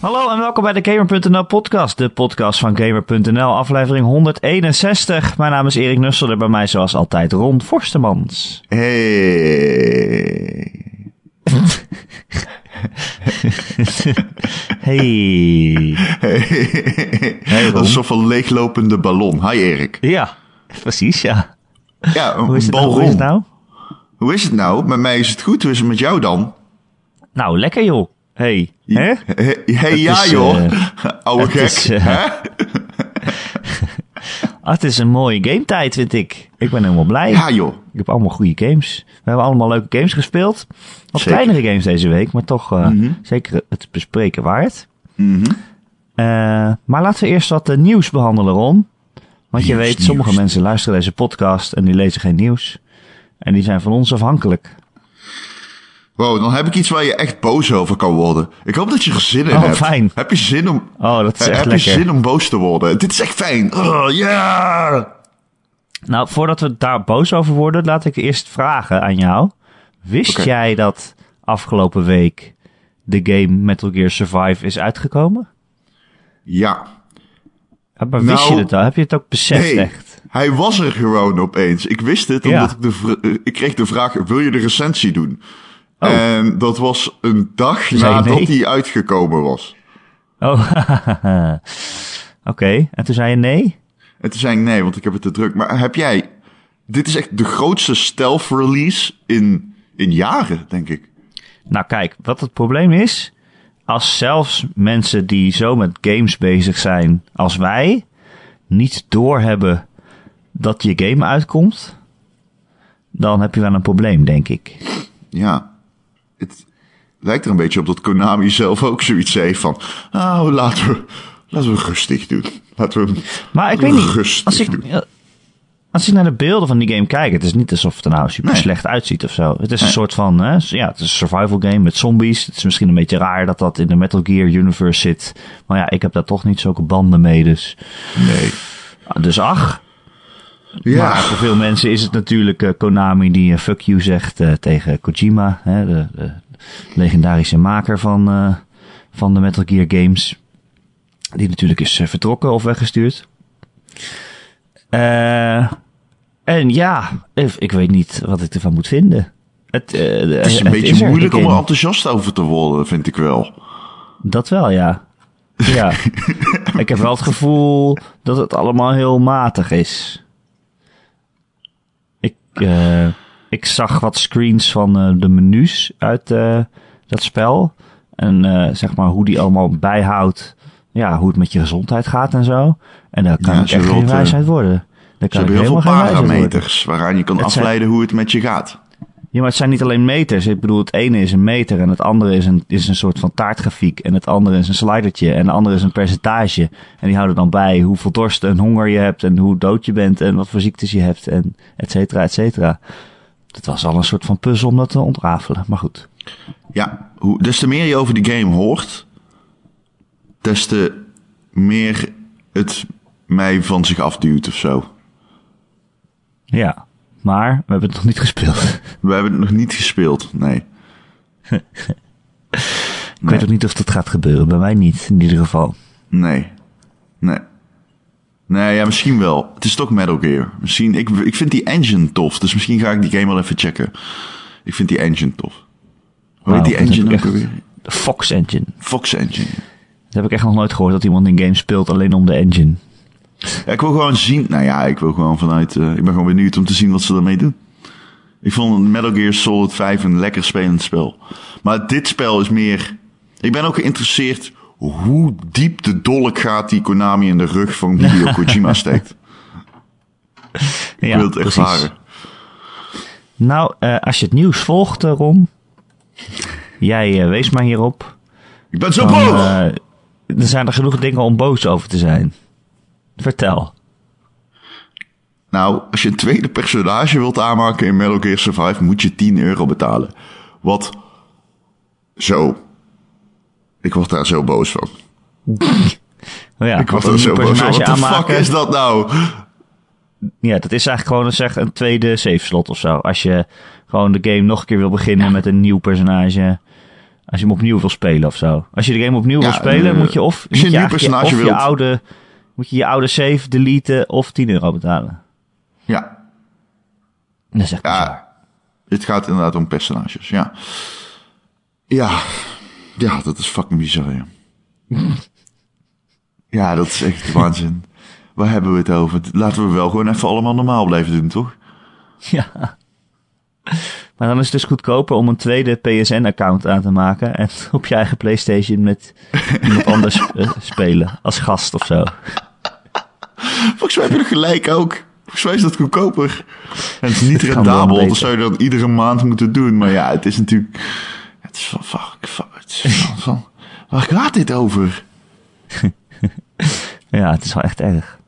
Hallo en welkom bij de Gamer.nl podcast, de podcast van Gamer.nl, aflevering 161. Mijn naam is Erik Nussel en bij mij zoals altijd Ron Forstemans. Hey. Hey. Hey. Dat is een leeglopende ballon. Hi Erik. Ja, precies ja. Ja, een Hoe is, het, hoe is het nou? Hoe is het nou? Met mij is het goed. Hoe is het met jou dan? Nou, lekker joh. Hey. Hè? Hey, hey, ja is, joh. eh, Oude gek. is, eh, hè? Ah, het is een mooie gametijd vind ik. Ik ben helemaal blij. Ja joh. Ik heb allemaal goede games. We hebben allemaal leuke games gespeeld. Wat Zeker. kleinere games deze week, maar toch eh, Mhm. zeker het bespreken waard. Mhm. Maar laten we eerst wat nieuws behandelen, Ron. Want je weet, sommige nieuws. mensen luisteren deze podcast en die lezen geen nieuws. En die zijn van ons afhankelijk. Wow, dan heb ik iets waar je echt boos over kan worden. Ik hoop dat je er zin in Oh, hebt. fijn. Heb je zin om, Oh, dat is heb echt je lekker. zin om boos te worden? Dit is echt fijn. Oh, ja. Nou, voordat we daar boos over worden, laat ik eerst vragen aan jou. Wist jij dat afgelopen week de game Metal Gear Survive is uitgekomen? Ja. Ja, Maar wist Nou, je het al? Heb je het ook beseft Nee, echt? hij was er gewoon opeens. Ik wist het, Ja. omdat ik, de eh, ik kreeg de vraag, wil je de recensie doen? Oh. En dat was een dag nadat nee. hij uitgekomen was. Oh, oké. En toen zei je nee? En toen zei ik nee, want ik heb het te druk. Maar heb jij... Dit is echt de grootste stealth release in, in jaren, denk ik. Nou kijk, wat het probleem is, als zelfs mensen die zo met games bezig zijn als wij, niet doorhebben dat je game uitkomt, dan heb je wel een probleem, denk ik. Ja. Het lijkt er een beetje op dat Konami zelf ook zoiets zei van... Nou, laten we, laten we rustig doen. Laten we Maar ik weet we niet, als ik, doen. als ik naar de beelden van die game kijk, het is niet alsof het er nou super Nee. slecht uitziet of zo. Het is een soort van, hè, ja, het is een survival game met zombies. Het is misschien een beetje raar dat dat in de Metal Gear universe zit. Maar ja, ik heb daar toch niet zulke banden mee, dus... Nee. Dus ach, Ja. Maar voor veel mensen is het natuurlijk eh, Konami die eh, fuck you zegt eh, tegen Kojima, hè, de, de legendarische maker van, van de Metal Gear games. Die natuurlijk is vertrokken of weggestuurd. En ja, ik, ik weet niet wat ik ervan moet vinden. Het, Het is een beetje moeilijk om er enthousiast over te worden, vind ik wel. Dat wel, ja. Ja. ik heb wel het gevoel dat het allemaal heel matig is. Ik, eh, ik zag wat screens van eh, de menus uit eh, dat spel. En zeg maar hoe die allemaal bijhoudt. Ja, hoe het met je gezondheid gaat en zo. En daar kan Ja, ik ze echt geen wilt, wijs uit worden. Daar Ze kan ik hebben heel veel parameters waaraan je kan Het zijn- afleiden hoe het met je gaat. Ja, maar het zijn niet alleen meters. Ik bedoel, het ene is een meter en het andere is een, is een soort van taartgrafiek. En het andere is een slidertje en het andere is een percentage. En die houden dan bij hoeveel dorst en honger je hebt en hoe dood je bent en wat voor ziektes je hebt en et cetera, et cetera. Het was al een soort van puzzel om dat te ontrafelen, maar goed. Ja, hoe, des te meer je over die game hoort, des te meer het mij van zich afduwt of zo. Ja, maar we hebben het nog niet gespeeld. We hebben het nog niet gespeeld, nee. Ik weet ook niet of dat gaat gebeuren. Bij mij niet, in ieder geval. Nee. Nee. Nee, ja, misschien wel. Het is toch Metal Gear. Misschien, ik, ik vind die engine tof, dus misschien ga ik die game wel even checken. Ik vind die engine tof. Hoe heet Wauw, die engine ook alweer? De Fox Engine. Fox Engine. Dat heb ik echt nog nooit gehoord dat iemand een game speelt alleen om de engine. Ja, ik wil gewoon zien. Nou ja, ik wil gewoon vanuit. eh, ik ben gewoon benieuwd om te zien wat ze ermee doen. Ik vond Metal Gear Solid 5 een lekker spelend spel. Maar dit spel is meer. Ik ben ook geïnteresseerd hoe diep de dolk gaat die Konami in de rug van Hideo Kojima steekt. Ik Ja, wil het precies. ervaren. Nou, eh, als je het nieuws volgt, eh, Ron. Jij wees maar hierop. Ik ben zo Dan, boos! er zijn er genoeg dingen om boos over te zijn. Vertel. Nou, als je een tweede personage wilt aanmaken in Metal Gear Survive, moet je 10 euro betalen. Wat. Zo. Ik word daar zo boos van. Oh ja, ik word een daar zo boos van. Wat de fuck is dat nou? Ja, dat is eigenlijk gewoon een, zeg, een tweede save slot of zo. Als je gewoon de game nog een keer wil beginnen met een nieuw personage. Als je hem opnieuw wil spelen of zo. Als je de game opnieuw Ja, wil spelen, moet je of, als je moet een nieuw eigenlijk je- personage of je oude, moet je je oude save deleten of 10 euro betalen. Ja, Dat is echt bizar. ja. Het gaat inderdaad om personages, ja. Ja, ja, dat is fucking bizar, ja. Ja, dat is echt waanzin. Waar hebben we het over? Laten we wel gewoon even allemaal normaal blijven doen, toch? Ja. Maar dan is het dus goedkoper om een tweede PSN-account aan te maken en op je eigen PlayStation met iemand anders eh, spelen als gast of zo. Volgens mij heb je er gelijk ook. Volgens mij is dat goedkoper. En het is niet Het kan rendabel, dat zou je dan iedere maand moeten doen. Maar ja, het is natuurlijk... Het is van... Fuck, fuck, het is van, van waar gaat dit over? Ja, het is wel echt erg.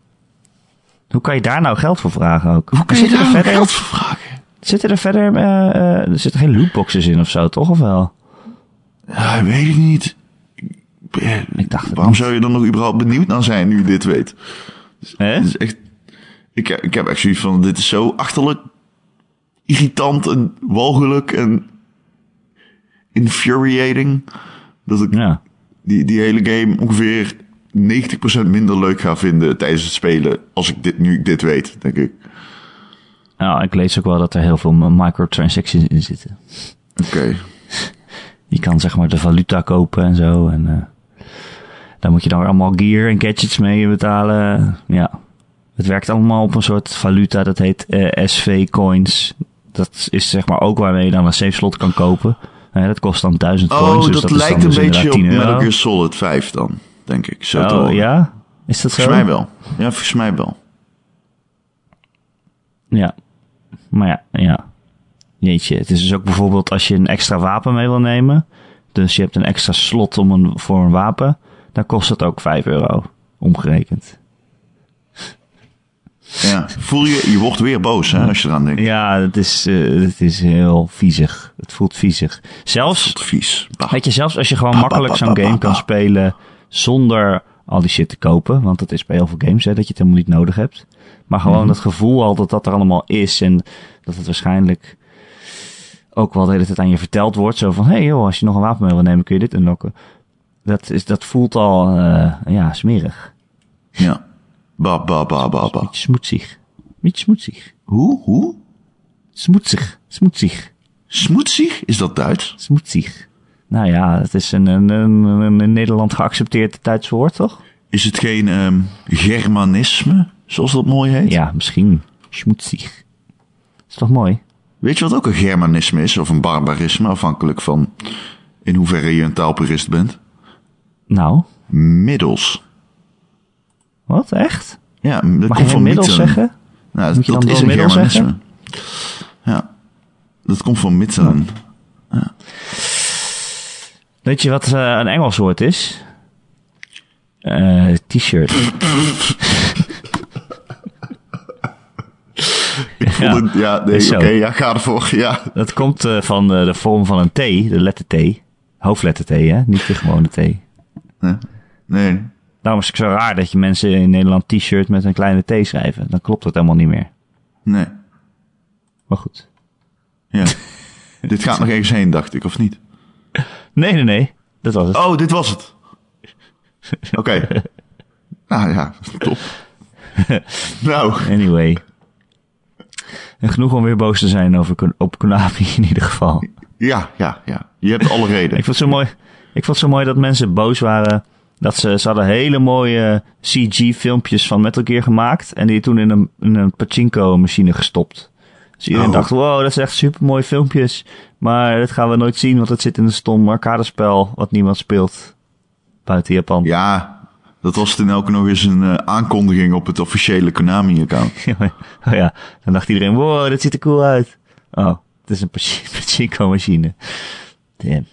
Hoe kan je daar nou geld voor vragen ook? Hoe kun je daar er nou verder, geld voor vragen? Zitten er verder, eh, eh, er zitten geen lootboxes in of zo, toch? Of wel? Ja, weet ik niet. Eh, Ik dacht het Waarom niet. zou je dan nog überhaupt benieuwd naar zijn nu je dit weet? Hè? Het is echt... Ik, heb- ik heb echt zoiets van, dit is zo achterlijk, irritant en walgelijk en infuriating. Dat ik Ja. die, die hele game ongeveer 90% minder leuk ga vinden tijdens het spelen. Als ik dit, nu ik dit weet, denk ik. Nou, ik lees ook wel dat er heel veel microtransactions in zitten. Oké. Je kan zeg maar de valuta kopen en zo. En eh daar moet je dan weer allemaal gear en gadgets mee betalen. Ja. Het werkt allemaal op een soort valuta, dat heet eh, SV-coins. Dat is zeg maar ook waarmee je dan een safe slot kan kopen. Eh, dat kost dan 1000 coins. Oh, dus dat, is lijkt een dus beetje op inderdaad 10 Metal. Gear Solid 5 dan, denk ik. Zo Oh, ja? Is dat zo? Volgens mij wel. Ja, volgens mij wel. Ja. Maar ja, ja. Jeetje, het is dus ook bijvoorbeeld als je een extra wapen mee wil nemen. Dus je hebt een extra slot om een, voor een wapen. Dan kost het ook 5 euro. Omgerekend. Ja. Voel je, je wordt weer boos hè, als je eraan denkt. Ja, het is, eh, het is heel viezig. Het voelt viezig. Zelfs, Wat vies. Bah. weet je, zelfs als je gewoon makkelijk zo'n game kan spelen zonder al die shit te kopen. Want dat is bij heel veel games, hè, dat je het helemaal niet nodig hebt. Maar gewoon Mhm. dat gevoel al dat dat er allemaal is en dat het waarschijnlijk ook wel de hele tijd aan je verteld wordt. Zo van, hé hey joh, als je nog een wapen wil nemen, kun je dit unlocken. Dat, is, dat voelt al, eh, ja, smerig. Ja. Ba, ba, ba, ba, ba. Beetje smoetsig. Beetje smoetsig. Hoe? Hoe? Smoetsig. Smoetsig. Smoetsig? Is dat Duits? Smoetsig. Nou ja, het is een, een, een, een in Nederland geaccepteerd Duits woord, toch? Is het geen ehm, Germanisme, zoals dat mooi heet? Ja, misschien. Smoetsig. Is toch mooi? Weet je wat ook een Germanisme is? Of een barbarisme, afhankelijk van in hoeverre je een taalpurist bent? Nou, Middels. wat? Echt? Ja, dat Mag komt van middels Mitten. zeggen? Nou, Moet dat dan is een middels Germanisme. Ja, dat komt van Mitten. Weet je wat eh, een Engels woord is? Eh, T-shirt. Ik vond Ja, het, ja, nee, oké, ja, ga ervoor, ja. Dat komt eh, van de vorm van een T, de letter T. Hoofdletter T, hè? Niet de gewone T. Nee, nee, Daarom is het zo raar dat je mensen in Nederland T-shirt met een kleine T schrijven. Dan klopt het helemaal niet meer. nee. Maar goed. Ja. Dit gaat nog ergens heen, dacht ik, of niet? Nee, nee, nee. Dat was het. Oh, dit was het. Oké. nou ja, top. nou, Anyway. En genoeg om weer boos te zijn over, op Konami in ieder geval. ja, ja, ja. Je hebt alle reden. Ik vond het zo mooi, ik vond het zo mooi dat mensen boos waren. Dat ze, ze hadden hele mooie CG-filmpjes van Metal Gear gemaakt. En die toen in een, in een pachinko-machine gestopt. Dus iedereen Oh. dacht, wow, dat zijn echt super mooie filmpjes. Maar dat gaan we nooit zien, want het zit in een stom arcadespel wat niemand speelt. Buiten Japan. Ja, dat was toen ook nog eens een eh, aankondiging op het officiële Konami-account. oh ja, dan dacht iedereen, wow, dat ziet er cool uit. Oh, het is een pachi- pachinko-machine. Damn.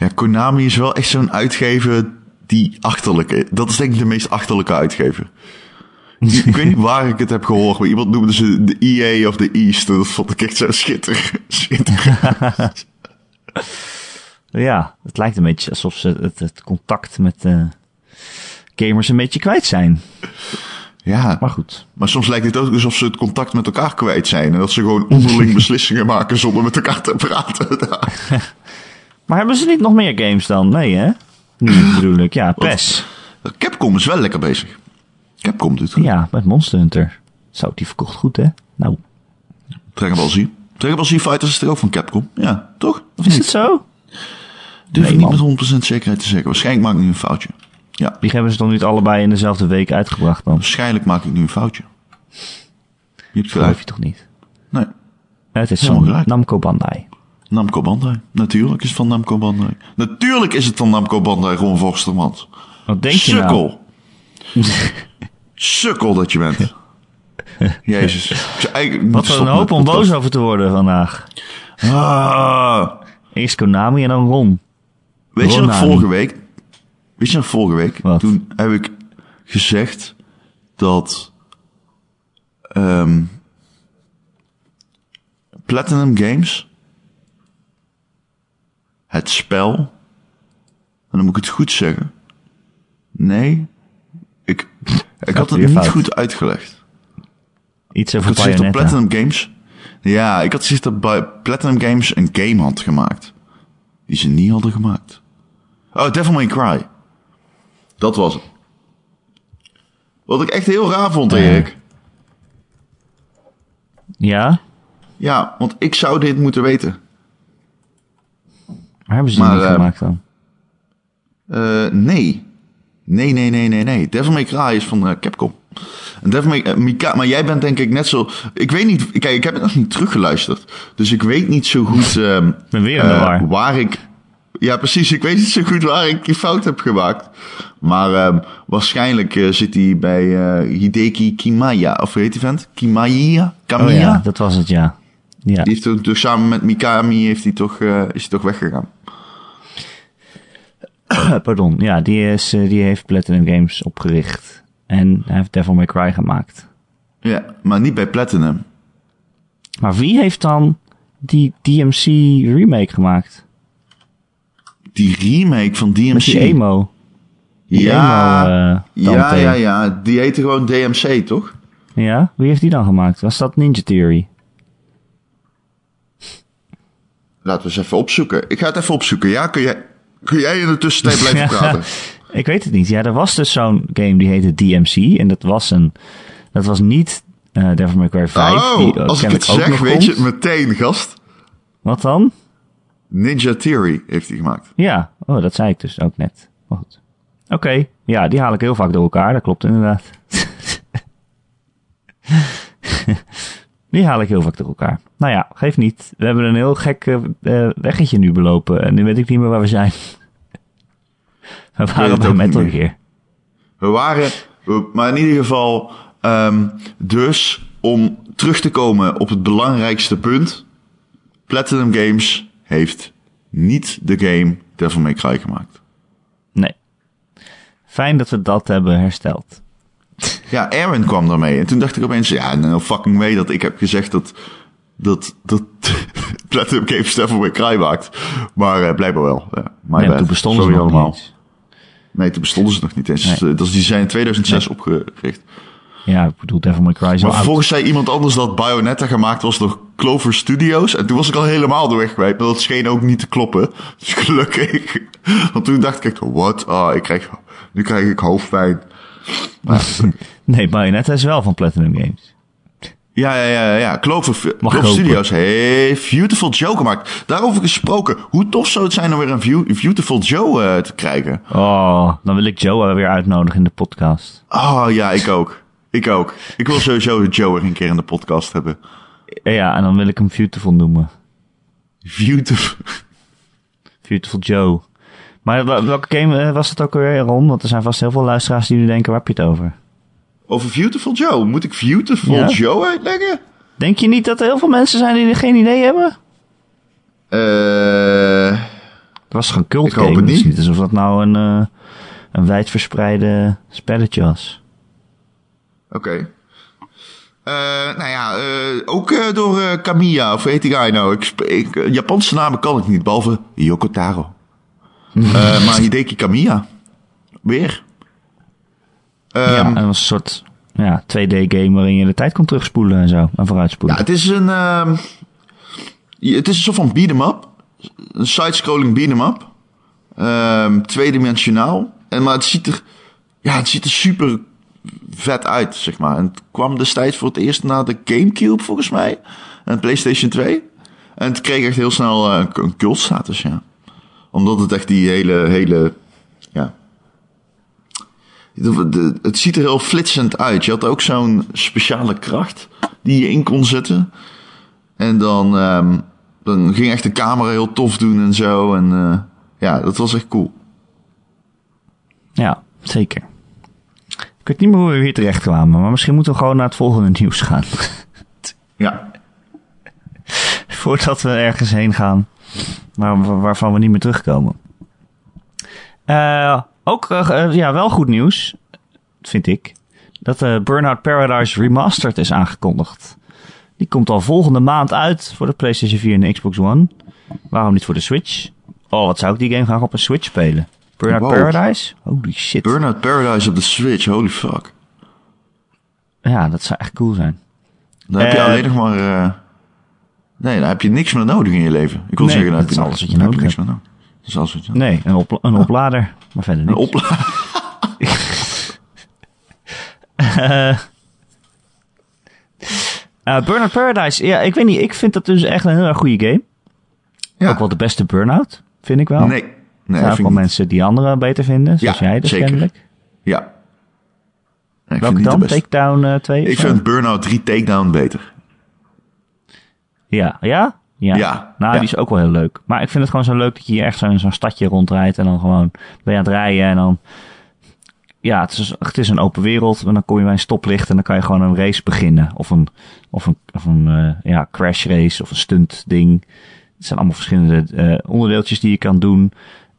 Ja, Konami is wel echt zo'n uitgever die achterlijke. Dat is denk ik de meest achterlijke uitgever. ik weet niet waar ik het heb gehoord, maar iemand noemde ze de EA of de East. Dat vond ik echt zo schitter, schitterend. Ja, het lijkt een beetje alsof ze het, het contact met eh, gamers een beetje kwijt zijn. Ja, Maar goed. maar soms lijkt het ook alsof ze het contact met elkaar kwijt zijn. En dat ze gewoon onderling beslissingen maken zonder met elkaar te praten. Maar hebben ze niet nog meer games dan? Nee, hè? Nu bedoel ik. Ja, PES. Capcom is wel lekker bezig. Capcom doet het. Ja, met Monster Hunter. Zo, die verkocht goed, hè? Nou, Dragon Ball Z. Dragon Ball Z Fighters is toch ook van Capcom? Ja, toch? Of is niet? het zo? Durf Nee, ik niet met 100% zekerheid te zeggen. Waarschijnlijk maak ik nu een foutje. Ja, Die hebben ze toch niet allebei in dezelfde week uitgebracht dan? waarschijnlijk maak ik nu een foutje. Je hebt Geloof gelijk. je toch niet? Nee, Het is. Namco Bandai. Namco Bandai. Natuurlijk is het van Namco Bandai. Natuurlijk is het van Namco Bandai, Ron Vorstermans. Wat denk je nou? Sukkel. Sukkel dat je bent. Jezus. Ik Wat moeten een hoop om boos over te worden vandaag. Ah. Eerst Konami en dan Ron. Weet je nog vorige week? Weet je nog vorige week? Wat? Toen heb ik gezegd dat ehm, Platinum Games het spel, en dan moet ik het goed zeggen. Nee, ik, ik had het niet fout. goed uitgelegd. Iets Ik over had. Platinum Games, ja, ik had gezegd dat bij Platinum Games een game had gemaakt die ze niet hadden gemaakt. Oh, Devil May Cry. Dat was het. Wat ik echt heel raar vond. Erik. Ja? Ja, want ik zou dit moeten weten. Maar hebben ze die niet eh, gemaakt dan? Eh, nee. Nee, nee, nee, nee, nee. Devil May Cry is van eh, Capcom. Devil May, Mika, maar jij bent denk ik net zo... Ik weet niet... Kijk, ik heb het nog niet teruggeluisterd. Dus ik weet niet zo goed... ehm, Ik ben weer war. waar ik... Ja, precies. Ik weet niet zo goed waar ik die fout heb gemaakt. Maar ehm, waarschijnlijk zit hij bij Hideki Kimaya. Of hoe heet die vent? Kimaya? Oh Kamiya? ja, dat was het, ja. Ja, Die heeft toch samen met Mikami heeft hij toch, is hij toch weggegaan. pardon. Ja, die, is, eh, die heeft Platinum Games opgericht. En hij heeft Devil May Cry gemaakt. Ja, maar niet bij Platinum. Maar wie heeft dan die DMC remake gemaakt? Die remake van DMC. Met die emo. Die ja, emo, eh, ja, ja, ja. Die heette gewoon DMC, toch? Ja? Wie heeft die dan gemaakt? Was dat Ninja Theory? Laten we eens even opzoeken. Ik ga het even opzoeken. Ja, kun jij, kun jij in de tussentijd blijven praten? Ik weet het niet. Ja, er was dus zo'n game die heette DMC. En dat was een... Dat was niet eh Devil May Cry 5. Oh, die, eh, als ik het zeg, weet je het meteen, gast. Wat dan? Ninja Theory heeft hij gemaakt. Ja, oh, dat zei ik dus ook net. Maar goed. Oké, ja, die haal ik heel vaak door elkaar. Dat klopt inderdaad. die haal ik heel vaak door elkaar. Nou ja, geeft niet. We hebben een heel gek eh, eh, weggetje nu belopen. En nu weet ik niet meer waar we zijn. we waren bij Metal. Gear. We waren, maar in ieder geval, ehm, dus om terug te komen op het belangrijkste punt. Platinum Games heeft niet de game Devil May Cry gemaakt. Nee. Fijn dat we dat hebben hersteld. Ja, Aaron kwam daarmee. En toen dacht ik opeens, ja, nou fucking mee dat ik heb gezegd dat, dat, dat Platinum Games Devil Cry maakt. Maar eh, blijkbaar wel. Ja, my nee, toen bestonden ze nog allemaal. niet. Nee, toen bestonden ze nog niet eens. Nee. Eh, Dat is, die zijn in 2006 opgericht. Ja, ik bedoel, Devil May Cry is Maar oud. vervolgens zei iemand anders dat Bayonetta gemaakt was door Clover Studios. En toen was ik al helemaal de weg kwijt. Maar dat scheen ook niet te kloppen. Dus gelukkig. Want toen dacht ik, wat? Ah, ik krijg, nu krijg ik hoofdpijn. Maar, Nee, Bayonetta is wel van Platinum Games. ja, ja, ja, ja. Clover. Studios heeft Beautiful Joe gemaakt. Daarover gesproken. Hoe tof zou het zijn om weer een View- Beautiful Joe eh, te krijgen? Oh, dan wil ik Joe weer uitnodigen in de podcast. Oh ja, ik ook. Ik ook. Ik wil sowieso Joe er een keer in de podcast hebben. Ja, en dan wil ik hem Beautiful noemen. Beautiful. Beautiful Joe. Maar wel- welke game eh, was het ook alweer, Ron? Want er zijn vast heel veel luisteraars die nu denken, waar heb je het over? Over Beautiful Joe. Moet ik Beautiful Ja. Joe uitleggen? Denk je niet dat er heel veel mensen zijn die er geen idee hebben? Eh, Het was gewoon cult Ik hoop game. het niet. niet alsof dat nou een, eh een wijdverspreide spelletje was. Oké. Eh, nou ja, ook door Kamiya, of weet guy nou? Ik Japanse namen kan ik niet, behalve Yoko Eh, maar Hideki Kamiya. Weer. Ehm, ja, dat was een soort ja, 2D-game waarin je de tijd kon terugspoelen en zo. En vooruitspoelen. Ja, het is een. ehm, het is een soort van beat 'em up. een side-scrolling beat-em-up. Ehm, tweedimensionaal. En, maar het ziet er, ja, het ziet er super vet uit, zeg maar. En het kwam destijds voor het eerst na de Gamecube, volgens mij. En PlayStation 2. En het kreeg echt heel snel uh, een cultstatus, ja. Omdat het echt die hele, hele, ja... Het ziet er heel flitsend uit. Je had ook zo'n speciale kracht die je in kon zetten. En dan, um, dan ging echt de camera heel tof doen en zo. En uh, ja, dat was echt cool. Ja, zeker. Ik weet niet meer hoe we hier terecht kwamen, maar misschien moeten we gewoon naar het volgende nieuws gaan. ja. Voordat we ergens heen gaan waar, waarvan we niet meer terugkomen. Uh, ook uh, ja, wel goed nieuws, vind ik. Dat uh, Burnout Paradise Remastered is aangekondigd. Die komt al volgende maand uit voor de PlayStation 4 en de Xbox One. Waarom niet voor de Switch? Oh, wat zou ik die game graag op een Switch spelen? Burnout wow. Paradise? Holy shit. Burnout Paradise op de Switch, holy fuck. Ja, dat zou echt cool zijn. Dan heb je alleen nog maar... Uh... Nee, dan heb je niks meer nodig in je leven. Ik wil nee, zeggen, dan dat heb is alles wat je nodig niks hebt. meer nodig. Dat is alles wat je Nee, een, een oplader, maar verder Een niks. oplader. uh, uh, Burnout Paradise, ja, ik weet niet. Ik vind dat dus echt een heel erg goede game. Ja. Ook wel de beste Burnout, vind ik wel. Nee. Nee, er zijn ook vind wel niet. mensen die andere beter vinden, zoals Ja, jij dus zeker. kennelijk. Ja. Nee, ik vind Welke niet de dan? Takedown uh, 2? Ik vind Burnout 3 Takedown beter. Ja, ja? Ja. Ja, Nou, ja. die is ook wel heel leuk. Maar ik vind het gewoon zo leuk dat je hier echt zo in zo'n stadje rondrijdt en dan gewoon ben je aan het rijden en dan... Ja, het is, het is een open wereld en dan kom je bij een stoplicht en dan kan je gewoon een race beginnen. Of een, of een, of een eh, ja, crash race of een stunt ding. Het zijn allemaal verschillende eh, onderdeeltjes die je kan doen.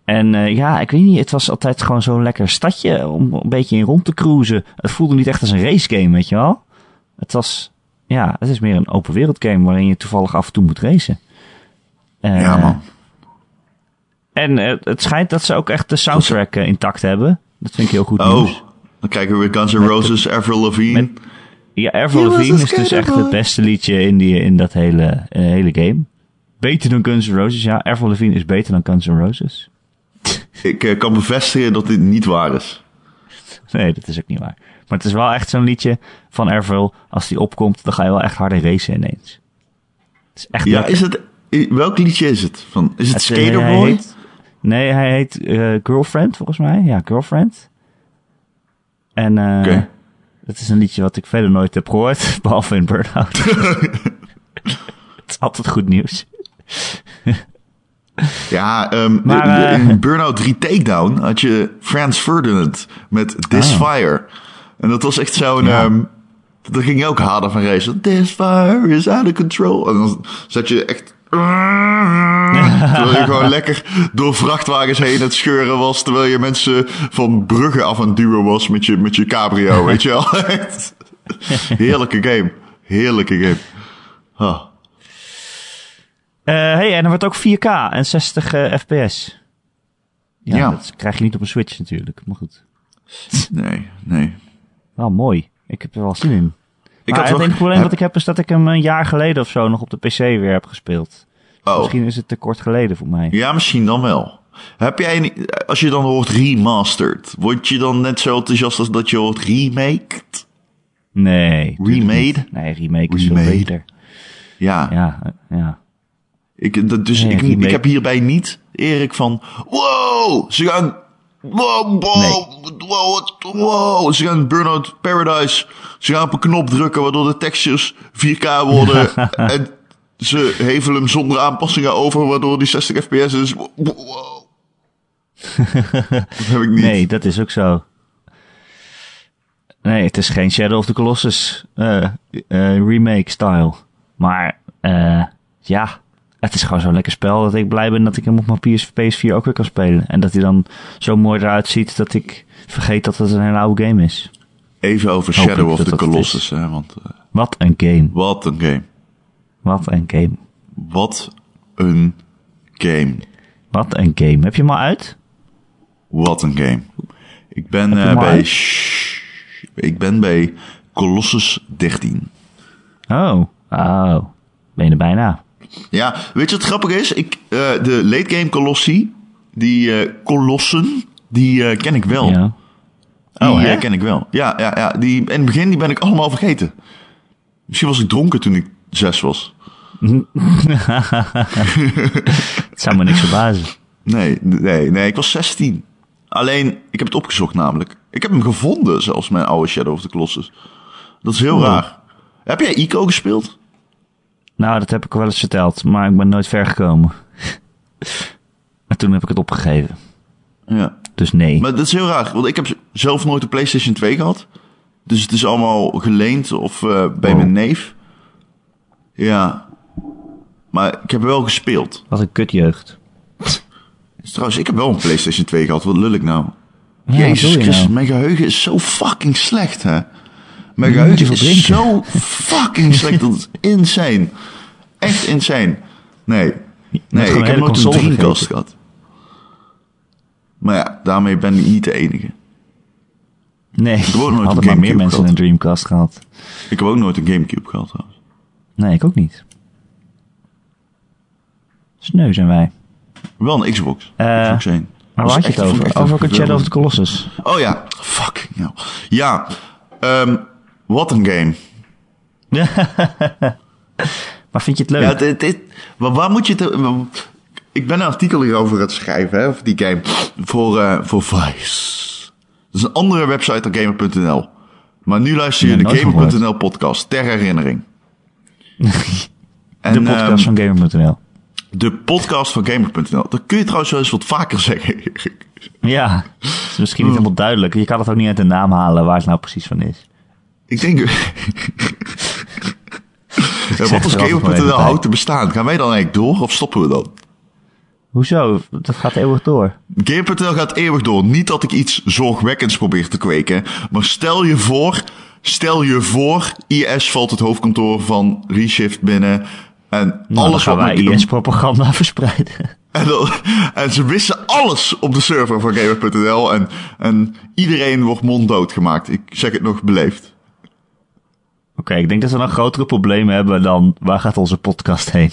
En eh, ja, ik weet niet, het was altijd gewoon zo'n lekker stadje om een beetje in rond te cruisen. Het voelde niet echt als een race game, weet je wel. Het was, ja, het is meer een open wereld game waarin je toevallig af en toe moet racen. Eh, Ja, man. En het schijnt dat ze ook echt de soundtrack eh, intact hebben. Dat vind ik heel goed nieuws. Oh, dan kijken we weer Guns N' Roses, Avril Lavigne. met- Ja, Avril Lavigne a is dus echt het beste liedje in, die, in dat hele, eh, hele game. Beter dan Guns N' Roses, ja. Avril Lavigne is beter dan Guns N' Roses. Ik kan bevestigen dat dit niet waar is. Nee, dat is ook niet waar. Maar het is wel echt zo'n liedje van Avril. Als die opkomt, dan ga je wel echt harder racen ineens. Het is echt Ja, is het... Welk liedje is het? Van, is het Het, eh, Skaterboy? nee, hij heet eh, Girlfriend, volgens mij. Ja, Girlfriend. En Oké. het is een liedje wat ik verder nooit heb gehoord, behalve in Burnout. het is altijd goed nieuws. Ja, ehm, Maar, eh, in Burnout 3 Takedown had je Franz Ferdinand met This Ah. Fire. En dat was echt zo'n... Ja. ehm daar ging je ook harder van racen. This fire is out of control. En dan zat je echt... terwijl je gewoon lekker door vrachtwagens heen het scheuren was. Terwijl je mensen van bruggen af aan het duwen was met je, met je cabrio. weet je wel? Heerlijke game. Heerlijke game. Ah. Eh hey, en er wordt ook 4K en 60 eh, fps. Ja, Ja. dat krijg je niet op een Switch natuurlijk, maar goed. Nee, nee. Wel mooi. Ik heb er wel zin in. Ik had het enige probleem heb- dat ik heb is dat ik hem een jaar geleden of zo nog op de PC weer heb gespeeld. Oh. Misschien is het te kort geleden voor mij. Ja, misschien dan wel. Heb jij, als je dan hoort remastered, word je dan net zo enthousiast als dat je hoort remaked? Nee. Remade? Nee, remake is veel beter. Ja, Ja, ja. Ik, dat, dus Nee, ik, ik heb hierbij niet, Erik, van wow, ze gaan, wow, wow, Nee. wow, wow, ze gaan Burnout Paradise, ze gaan op een knop drukken waardoor de textures 4K worden en ze hevelen hem zonder aanpassingen over waardoor die 60 fps is. Wow. dat heb ik niet. Nee, dat is ook zo. Nee, het is geen Shadow of the Colossus eh, eh, remake style. Maar eh, ja, het is gewoon zo'n lekker spel dat ik blij ben dat ik hem op mijn PS, PS4 ook weer kan spelen. En dat hij dan zo mooi eruit ziet dat ik vergeet dat het een hele oude game is. Even over Shadow of the Colossus, hè, want eh, Wat een game. wat een game. Wat een game. Wat een game. Wat een game. Heb je hem al uit? Wat een game. Ik ben eh, bij. Shh, ik ben bij Colossus 13. Oh. Oh. Ben je er bijna? Ja, weet je wat grappig is? Ik, eh, de late game Colossi, die eh Colossen, die eh, ken ik wel. Ja. Die Oh, eh, hè? ken ik wel. Ja, ja, ja. Die, in het begin die ben ik allemaal vergeten. Misschien was ik dronken toen ik zes was. Het zou me niks verbazen. Nee, nee, nee, ik was 16. Alleen, ik heb het opgezocht namelijk. Ik heb hem gevonden, zelfs mijn oude Shadow of the Colossus. Dat is heel Oh. raar. Heb jij Ico gespeeld? Nou, dat heb ik wel eens verteld, maar ik ben nooit ver gekomen. en toen heb ik het opgegeven. Ja. Dus nee. Maar dat is heel raar, want ik heb zelf nooit een PlayStation 2 gehad. Dus het is allemaal geleend of eh, bij mijn neef. Ja. Maar ik heb wel gespeeld. Wat een kutjeugd. Dus trouwens, ik heb wel een PlayStation 2 gehad. Wat lul ik nou? Ja, Jezus je Christus, nou? mijn geheugen is zo fucking slecht, hè? Mijn geheugen is zo fucking slecht. Dat is insane. Echt insane. Nee. Nee, ik heb nooit een Dreamcast gehad. Maar ja, daarmee ben ik niet de enige. Nee, ook nooit een maar meer mensen gehad. een Dreamcast gehad. Ik heb ook nooit een Gamecube gehad trouwens. Nee, ik ook niet. Sneu zijn wij. Wel een Xbox. Eh, Xbox 1. Maar waar had je het ik over? Over een Shadow of the Colossus. Oh ja, fuck. Ja, ja ehm, wat een game. maar vind je het leuk? Ja, dit, dit, waar, moet je het... Ik ben een artikel hierover aan het schrijven, hè, over die game, voor, eh, voor Vice. Dat is een andere website dan Gamer.nl. Maar nu luister je de. Gamer.nl podcast, ter herinnering. En, de podcast ehm, van Gamer.nl. de podcast van Gamer.nl. Dat kun je trouwens wel eens wat vaker zeggen. Ja, is misschien niet helemaal duidelijk. Je kan het ook niet uit de naam halen waar het nou precies van is. Ik denk... ja, zeg wat als er Gamer.nl houdt te bestaan? Gaan wij dan eigenlijk door of stoppen we dan? Hoezo? Dat gaat eeuwig door. Game.nl gaat eeuwig door. Niet dat ik iets zorgwekkends probeer te kweken. Maar stel je voor, stel je voor, IS valt het hoofdkantoor van Reshift binnen. En Nou, dan alles gaan wat wij IS-propaganda verspreiden. en, dan- en ze wissen alles op de server van Gamer.nl. En, en iedereen wordt monddood gemaakt. Ik zeg het nog beleefd. Oké, ik denk dat we nog grotere problemen hebben dan waar gaat onze podcast heen.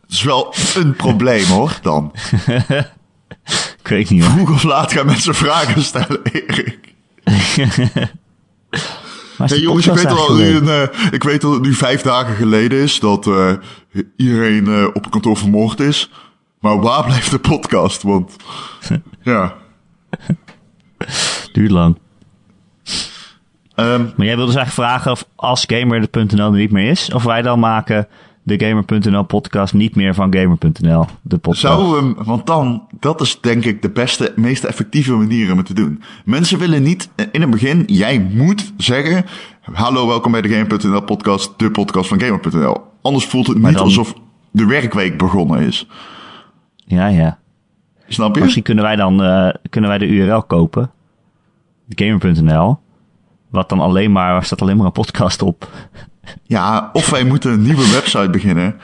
Het is wel een probleem hoor, dan. Ik weet niet hoor. Vroeg of laat gaan mensen vragen stellen, Erik. Hey jongens, ik weet, al, eh, ik weet dat het nu vijf dagen geleden is dat eh, iedereen eh, op het kantoor vermoord is. Maar waar blijft de podcast? Want ja. Duurt lang. Ehm, Maar jij wilde dus eigenlijk vragen of als Gamer.nl er niet meer is, of wij dan maken de Gamer.nl podcast niet meer van Gamer.nl, de podcast. zouden we hem, want dan, dat is denk ik de beste, meest effectieve manier om het te doen. Mensen willen niet eh, in het begin, jij moet zeggen, hallo, welkom bij de Game.nl podcast, de podcast van Gamer.nl. Anders voelt het niet dan- alsof de werkweek begonnen is. Ja, ja. Snap je? Misschien kunnen wij dan eh, kunnen wij de URL kopen. Gamer.nl. Wat dan alleen maar, waar staat alleen maar een podcast op. Ja, of wij moeten een nieuwe website beginnen.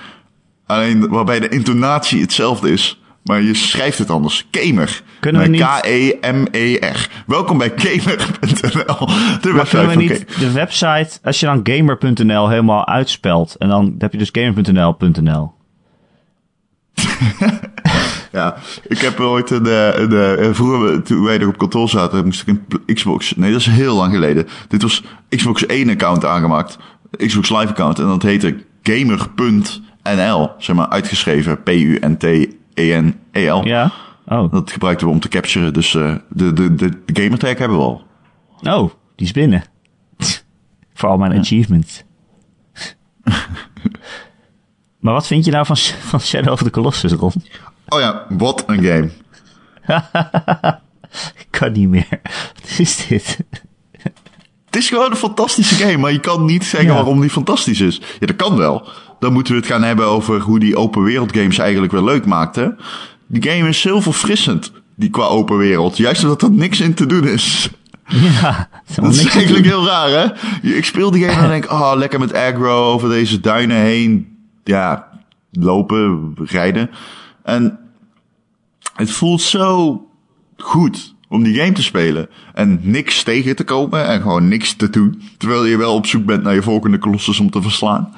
Alleen waarbij de intonatie hetzelfde is. Maar je schrijft het anders. Gamer. Kunnen we niet- K-E-M-E-R. Welkom bij Gamer.nl. De Maar website kunnen we niet de website, als je dan Gamer.nl helemaal uitspelt, en dan heb je dus Gamer.nl.nl. Ja, ik heb ooit een, eh, een, eh, vroeger toen wij nog op kantoor zaten, moest ik een Xbox, nee dat is heel lang geleden. Dit was Xbox 1 account aangemaakt. Xbox Live account. En dat heette gamer.nl. Zeg maar uitgeschreven P-U-N-T-E-N-E-L. Ja? Oh. Dat gebruikten we om te capturen. Dus eh, de, de, de, de gamertag hebben we al. Oh, die is binnen. Voor al mijn achievements. maar wat vind je nou van, van Shadow of the Colossus, Ron? Oh ja, wat een game. Ik kan niet meer. Wat is dit? Het is gewoon een fantastische game, maar je kan niet zeggen Ja. waarom die fantastisch is. Ja, dat kan wel. Dan moeten we het gaan hebben over hoe die open wereld games eigenlijk weer leuk maakten. Die game is heel verfrissend, die qua open wereld. Juist omdat er niks in te doen is. Ja, het is Dat is eigenlijk heel raar, hè? Ik speel die game en dan denk oh, lekker met aggro over deze duinen heen. Ja, lopen, rijden. En het voelt zo goed om die game te spelen. En niks tegen te komen en gewoon niks te doen. Terwijl je wel op zoek bent naar je volgende kolossus om te verslaan.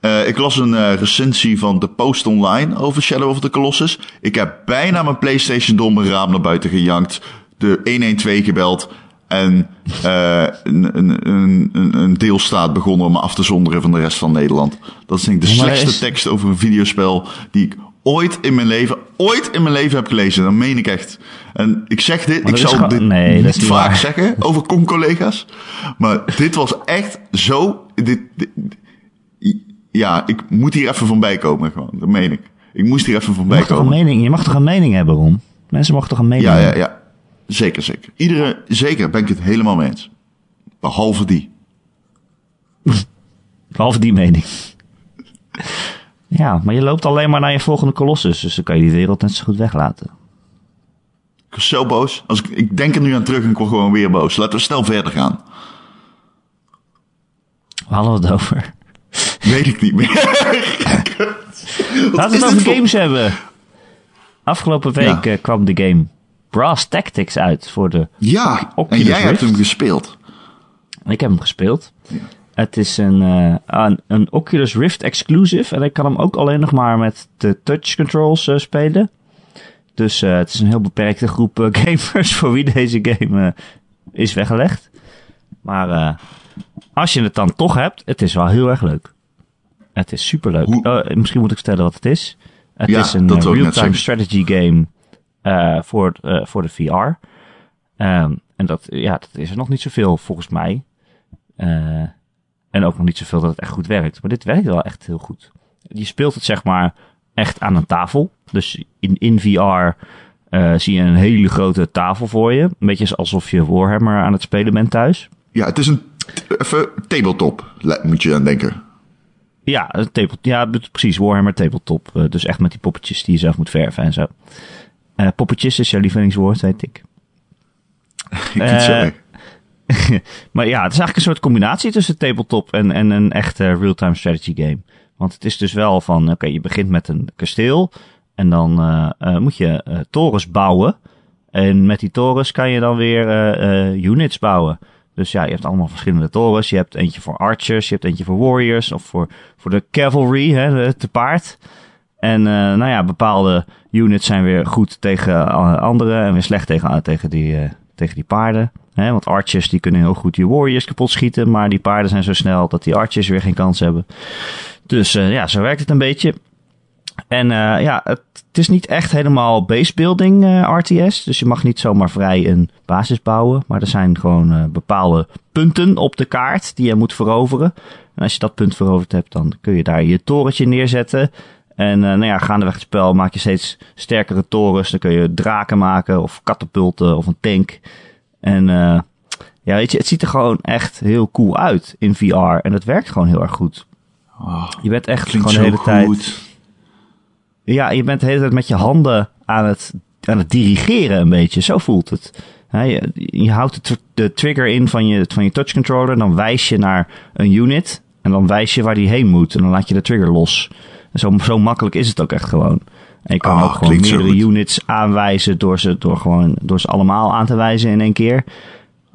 Eh, ik las een eh, recensie van The Post Online over Shadow of the Colossus. Ik heb bijna mijn PlayStation door mijn raam naar buiten gejankt. De 112 gebeld. En eh, een, een, een, een- deelstaat begonnen om me af te zonderen van de rest van Nederland. Dat is denk ik de slechtste is- tekst over een videospel die ik ooit in mijn leven, ooit in mijn leven heb gelezen. Dat meen ik echt. En ik zeg dit, ik zal dit nee, niet niet vaak waar. zeggen over con-collega's. Maar dit was echt zo... Dit, dit- ja, ik moet hier even van bijkomen gewoon. Dat meen ik. Ik moest hier even van bijkomen. mening, je mag toch een mening hebben, Ron? Mensen mogen toch een mening Ja, ja, hebben? ja. Zeker, zeker. Iedere, zeker ben ik het helemaal mee eens. Behalve die. Behalve die mening. ja, maar je loopt alleen maar naar je volgende kolossus. Dus dan kan je die wereld net zo goed weglaten. Ik was zo boos. Als ik, ik denk er nu aan terug en ik word gewoon weer boos. Laten we snel verder gaan. Waar hadden we het over? Weet ik niet meer. Laten we het over voor- games hebben. Afgelopen week Ja. eh, kwam de game Brass Tactics uit voor de... Ja, en jij hebt hem gespeeld. Ik heb hem gespeeld. Het is een, eh, een, een Oculus Rift exclusive. En ik kan hem ook alleen nog maar met de touch controls eh, spelen. Dus eh, het is een heel beperkte groep gamers voor wie deze game is weggelegd. Maar als je het dan toch hebt, het is wel heel erg leuk. Het is superleuk. Hoe- Eh, misschien moet ik vertellen wat het is. Het Ja, is een real-time strategy game voor, voor de VR. Ehm, en dat, ja, dat is er nog niet zoveel volgens mij. Eh, en ook nog niet zoveel dat het echt goed werkt. Maar dit werkt wel echt heel goed. Je speelt het zeg maar echt aan een tafel. Dus in, in VR eh, zie je een hele grote tafel voor je. Een beetje alsof je Warhammer aan het spelen bent thuis. Ja, het is een even tabletop, le- moet je aan denken. Ja, een table, ja precies. Warhammer tabletop. Eh, dus echt met die poppetjes die je zelf moet verven en zo. Eh, poppetjes is jouw lievelingswoord, weet ik. Ik vind het zo Eh, erg. Maar ja, het is eigenlijk een soort combinatie tussen tabletop en, en een echte real-time strategy game. Want het is dus wel van, oké, je begint met een kasteel. En dan eh, eh, moet je eh, torens bouwen. En met die torens kan je dan weer units bouwen. Dus ja, je hebt allemaal verschillende torens. Je hebt eentje voor archers, je hebt eentje voor warriors of voor, voor de cavalry, hè, te paard. En nou ja, bepaalde units zijn weer goed tegen andere en weer slecht tegen, tegen, die, tegen die paarden. Want archers die kunnen heel goed die warriors kapot schieten, maar die paarden zijn zo snel dat die archers weer geen kans hebben. Dus eh, ja, zo werkt het een beetje. En eh, ja, het, is niet echt helemaal base building eh, RTS. Dus je mag niet zomaar vrij een basis bouwen. Maar er zijn gewoon bepaalde punten op de kaart die je moet veroveren. En als je dat punt veroverd hebt, dan kun je daar je torentje neerzetten. En nou ja, gaandeweg het spel maak je steeds sterkere torens. Dan kun je draken maken of katapulten of een tank. En eh, ja, weet je, het ziet er gewoon echt heel cool uit in VR. En het werkt gewoon heel erg goed. Oh, Je bent echt gewoon de hele tijd... Ja, je bent de hele tijd met je handen aan het, aan het dirigeren een beetje. Zo voelt het. Je, je houdt de trigger in van je, van je touch controller. Dan wijs je naar een unit. En dan wijs je waar die heen moet. En dan laat je de trigger los. En zo, zo makkelijk is het ook echt gewoon. En je kan Ah, ook gewoon meerdere units aanwijzen. Door ze, door, gewoon, door ze allemaal aan te wijzen in één keer.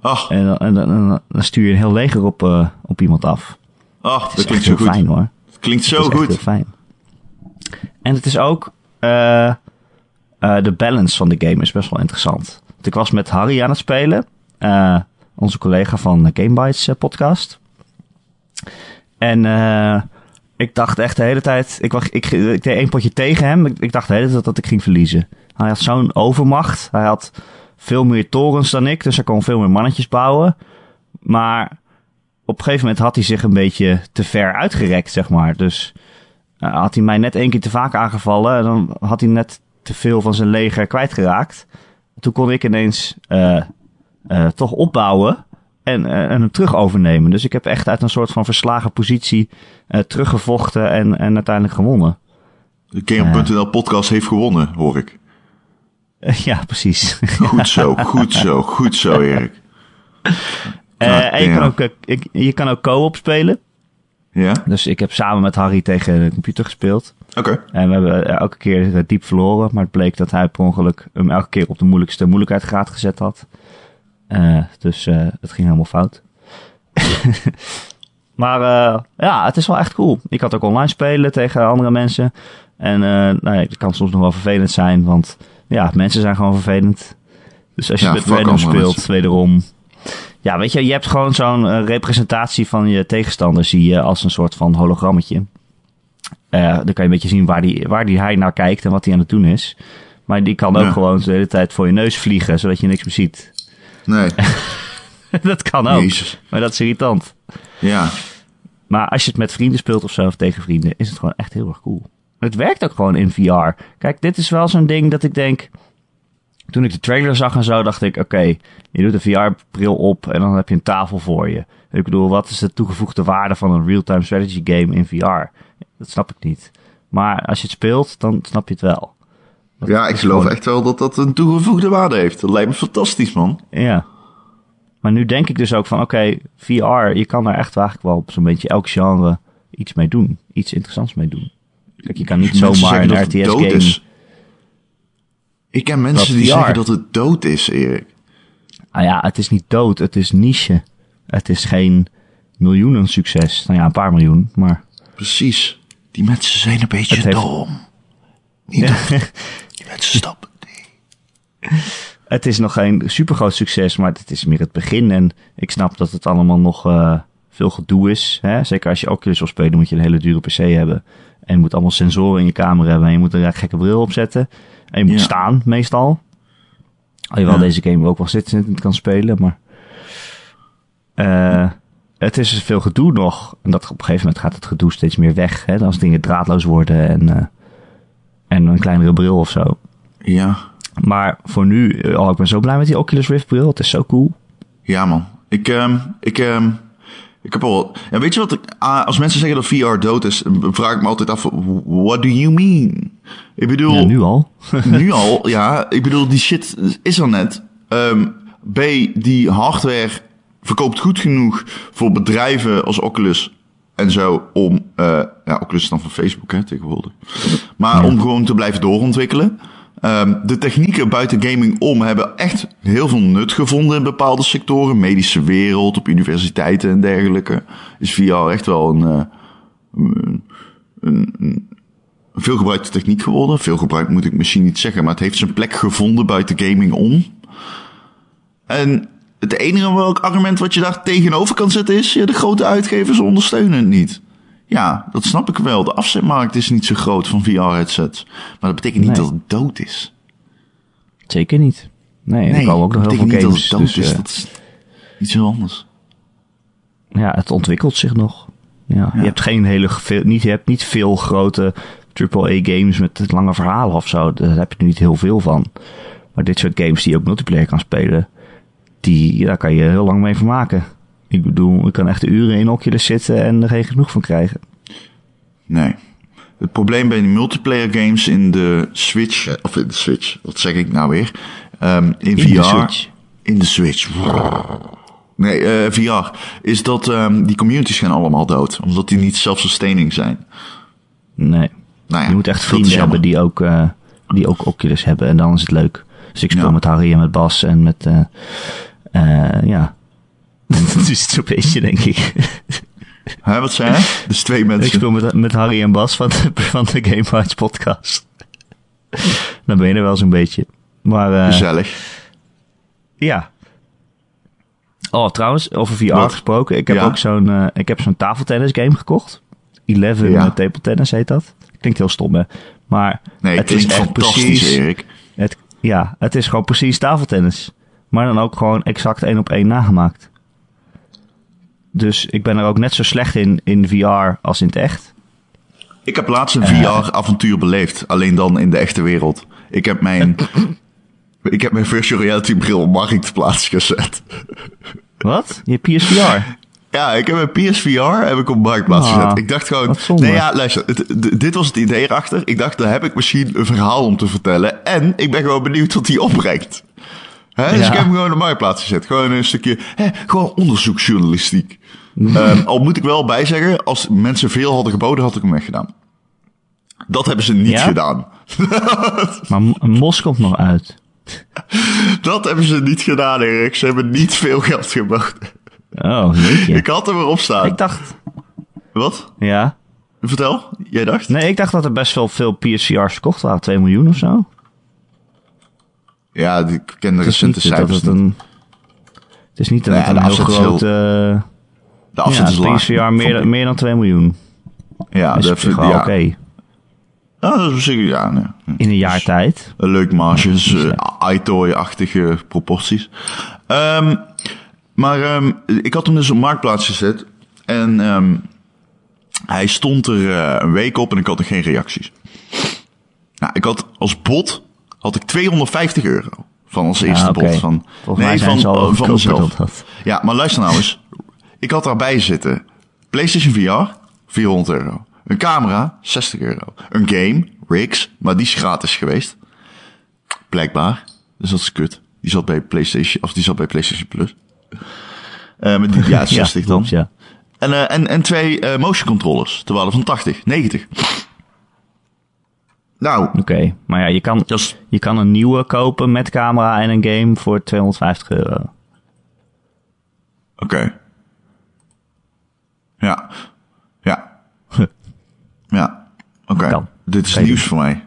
Ach, En, dan- en, dan- stuur je een heel leger op, eh, op iemand af. is dat klinkt zo goed. fijn hoor. Het klinkt zo goed. heel fijn. En het is ook... eh, eh, de balance van de game is best wel interessant. Want ik was met Harry aan het spelen. eh, onze collega van de Gamebytes eh, podcast. En eh, ik dacht echt de hele tijd... Ik, wacht, ik, ik deed één potje tegen hem. Ik, dacht de hele tijd dat ik ging verliezen. Hij had zo'n overmacht. Hij had veel meer torens dan ik. Dus hij kon veel meer mannetjes bouwen. Maar op een gegeven moment had hij zich een beetje te ver uitgerekt, zeg maar. Dus uh, had hij mij net één keer te vaak aangevallen. En dan had hij net te veel van zijn leger kwijtgeraakt. Toen kon ik ineens uh, uh, toch opbouwen en, uh, en hem terug overnemen. Dus ik heb echt uit een soort van verslagen positie uh, teruggevochten en, en uiteindelijk gewonnen. De Game.nl podcast heeft gewonnen, hoor ik. ja, precies. Goed zo, goed zo, goed zo, Erik. Uh, en je kan ook, ik, je kan ook co-op spelen. Ja? Dus ik heb samen met Harry tegen de computer gespeeld. Oké. Okay. En we hebben elke keer diep verloren. Maar het bleek dat hij per ongeluk hem elke keer op de moeilijkste moeilijkheidsgraad gezet had. Uh, dus uh, het ging helemaal fout. Maar uh, ja, het is wel echt cool. Ik had ook online spelen tegen andere mensen. En nou ja, het kan soms nog wel vervelend zijn, want ja, mensen zijn gewoon vervelend. Dus als je Ja, met random speelt, wederom. Ja, weet je, je hebt gewoon zo'n eh, representatie van je tegenstander, zie je als een soort van hologrammetje. Eh, dan kan je een beetje zien waar, die, waar die hij naar kijkt en wat hij aan het doen is. Maar die kan ook Ja. gewoon de hele tijd voor je neus vliegen, zodat je niks meer ziet. Nee, dat kan ook, jezus. maar dat is irritant. Ja, Maar als je het met vrienden speelt of zo, of tegen vrienden, is het gewoon echt heel erg cool. Het werkt ook gewoon in VR. Kijk, dit is wel zo'n ding dat ik denk... Toen ik de trailer zag en zo, dacht ik... Oké, je doet een VR-bril op en dan heb je een tafel voor je. Ik bedoel, wat is de toegevoegde waarde van een real-time strategy game in VR? Dat snap ik niet. Maar als je het speelt, dan snap je het wel. Dat ja ik geloof gewoon- echt wel dat dat een toegevoegde waarde heeft. Dat lijkt me fantastisch, man. Ja. Maar nu denk ik dus ook van, oké, VR, je kan daar echt eigenlijk wel op zo'n beetje elk genre iets mee doen. Iets interessants mee doen. Kijk, je kan niet Mensen zomaar een RTS-game... Ik ken mensen Dat die VR. zeggen dat het dood is, Erik. Ah ja, het is niet dood, het is niche. Het is geen miljoenen succes. Nou ja, een paar miljoen, maar... Precies. Die mensen zijn een beetje Het heeft- dom. Niet. Stappen. Het is nog geen supergroot succes, maar het is meer het begin. En ik snap dat het allemaal nog eh, veel gedoe is. Hè? Zeker als je Oculus wil spelen, moet je een hele dure PC hebben. En je moet allemaal sensoren in je kamer hebben. En je moet een gekke bril op zetten. En je moet Ja. staan, meestal. Alhoewel Ja. deze game ook wel zitten kan spelen, maar... eh, het is veel gedoe nog. En dat op een gegeven moment gaat het gedoe steeds meer weg. Hè? Als dingen draadloos worden en, eh, en een kleinere bril of zo. Ja. Maar voor nu, eh, oh, ik ben zo blij met die Oculus Rift bril. Het is zo cool. Ja, man. Ik, ehm, ik, ehm, ik heb al. Ja, weet je wat? Ik, ah, als mensen zeggen dat VR dood is, dan vraag ik me altijd af: what do you mean? Ik bedoel, Ja, nu al. nu al, ja. Ik bedoel, die shit is er net. Ehm, B, die hardware verkoopt goed genoeg voor bedrijven als Oculus en zo om, eh, ja, Oculus is dan van Facebook hè, tegenwoordig. Maar om gewoon te blijven doorontwikkelen. Ehm, de technieken buiten gaming om hebben echt heel veel nut gevonden in bepaalde sectoren. Medische wereld, op universiteiten en dergelijke. Is VR echt wel een, eh, een, een, een veel gebruikte techniek geworden. Veel gebruikt moet ik misschien niet zeggen, maar het heeft zijn plek gevonden buiten gaming om. En het enige welk argument wat je daar tegenover kan zetten is, ja, de grote uitgevers ondersteunen het niet. Ja, dat snap ik wel. De afzetmarkt is niet zo groot van VR-headsets. Maar dat betekent niet Nee. dat het dood is. Zeker niet. Nee, er komen ook nog dat heel veel betekent games. dat het dood dus, is. Dat is iets heel anders. ja, het ontwikkelt zich nog. Ja, Je hebt geen hele veel, niet, je hebt niet veel grote AAA games met lange verhalen of zo. Daar heb je er niet heel veel van. Maar dit soort games die je ook multiplayer kan spelen, die, daar kan je heel lang mee vermaken. Ik bedoel, je kan echt uren in Oculus zitten en er geen genoeg van krijgen. Nee. Het probleem bij die multiplayer games in de Switch, eh, of in de Switch, wat zeg ik nou weer? Ehm, in, In VR. de Switch. In de Switch. Nee, eh, VR. Is dat ehm, die communities gaan allemaal dood. Omdat die niet self-sustaining zijn. Nee. Nou ja, Je moet echt vrienden hebben die ook, eh, die ook Oculus hebben. En dan is het leuk. Dus ik speel Ja. met Harry en met Bas en met... eh eh, ja. Dat is het zo'n beetje, denk ik. Hè, wat zei hij? Dus twee ik mensen. speel met, met Harry en Bas van de, van de Game podcast. dan ben je er wel zo'n beetje. Maar eh, Gezellig. ja. Oh, trouwens, over VR Wat? gesproken. Ik heb Ja. ook zo'n ik heb zo'n tafeltennis game gekocht. Eleven Ja. table tennis heet dat. Klinkt heel stom, hè. Maar Nee, het is echt fantastisch, precies... Erik. Ja, het is gewoon precies tafeltennis. Maar dan ook gewoon exact één op één nagemaakt. Dus ik ben er ook net zo slecht in, in VR als in het echt. Ik heb laatst een Eh. VR-avontuur beleefd. Alleen dan in de echte wereld. Ik heb mijn... ik heb mijn virtual reality bril op marktplaats gezet. Wat? Je PSVR? Ja, ik heb mijn PSVR heb ik op marktplaats Ah, gezet. Ik dacht gewoon, nee ja, luister, het- dit was het idee erachter. Ik dacht, daar heb ik misschien een verhaal om te vertellen. En ik ben gewoon benieuwd wat die opbrengt. Hè? Dus Ja. ik heb hem gewoon op marktplaats gezet. Gewoon een stukje, hè, gewoon onderzoeksjournalistiek. Ehm, al moet ik wel bijzeggen, als mensen veel hadden geboden, had ik hem weggedaan. Dat hebben ze niet Ja? gedaan. Maar Mos komt nog uit. Dat hebben ze niet gedaan, Erik. Ze hebben niet veel geld geboden. Oh, jeetje. Ik had hem erop staan. Ik dacht, Wat? Ja. Vertel, jij dacht? Nee, ik dacht dat er best wel veel PSVR's verkocht waren. 2 miljoen of zo. Ja, ik ken de Het is recente cijfers het niet. een... Het is niet dat Nee, het een heel groot... De afzet ja, is laag. PSVR meer, meer dan 2 miljoen. Ja, Dat is op wel ja. oké. Ja, dat is zeker, ja. Nee. In een jaar tijd. Een leuk marges, Ja. eh, iToy-achtige proporties. Ehm, maar ehm, ik had hem dus op Marktplaats gezet. En ehm, hij stond er eh, een week op en ik had nog geen reacties. Nou, ik had als bot had ik 250 euro. Van als eerste Ja, oké. bot. Van, Volgens mij zijn van, eh, van goedkoper mezelf. Ja, maar luister nou eens. Ik had daarbij zitten. PlayStation VR, 400 euro. Een camera, 60 euro. Een game, Rigs, maar die is gratis geweest. Blijkbaar. Dus dat is kut. Die zat bij PlayStation, of die zat bij PlayStation Plus. Eh, met die, ja, 60 dan. klopt, ja. En, eh, en, en twee eh, motion controllers. Terwijl van 80, 90. Nou, Oké, maar ja, je kan, je kan een nieuwe kopen met camera en een game voor 250 euro. Oké. Ja. Ja. Ja. Oké. Dit is nieuws voor mij.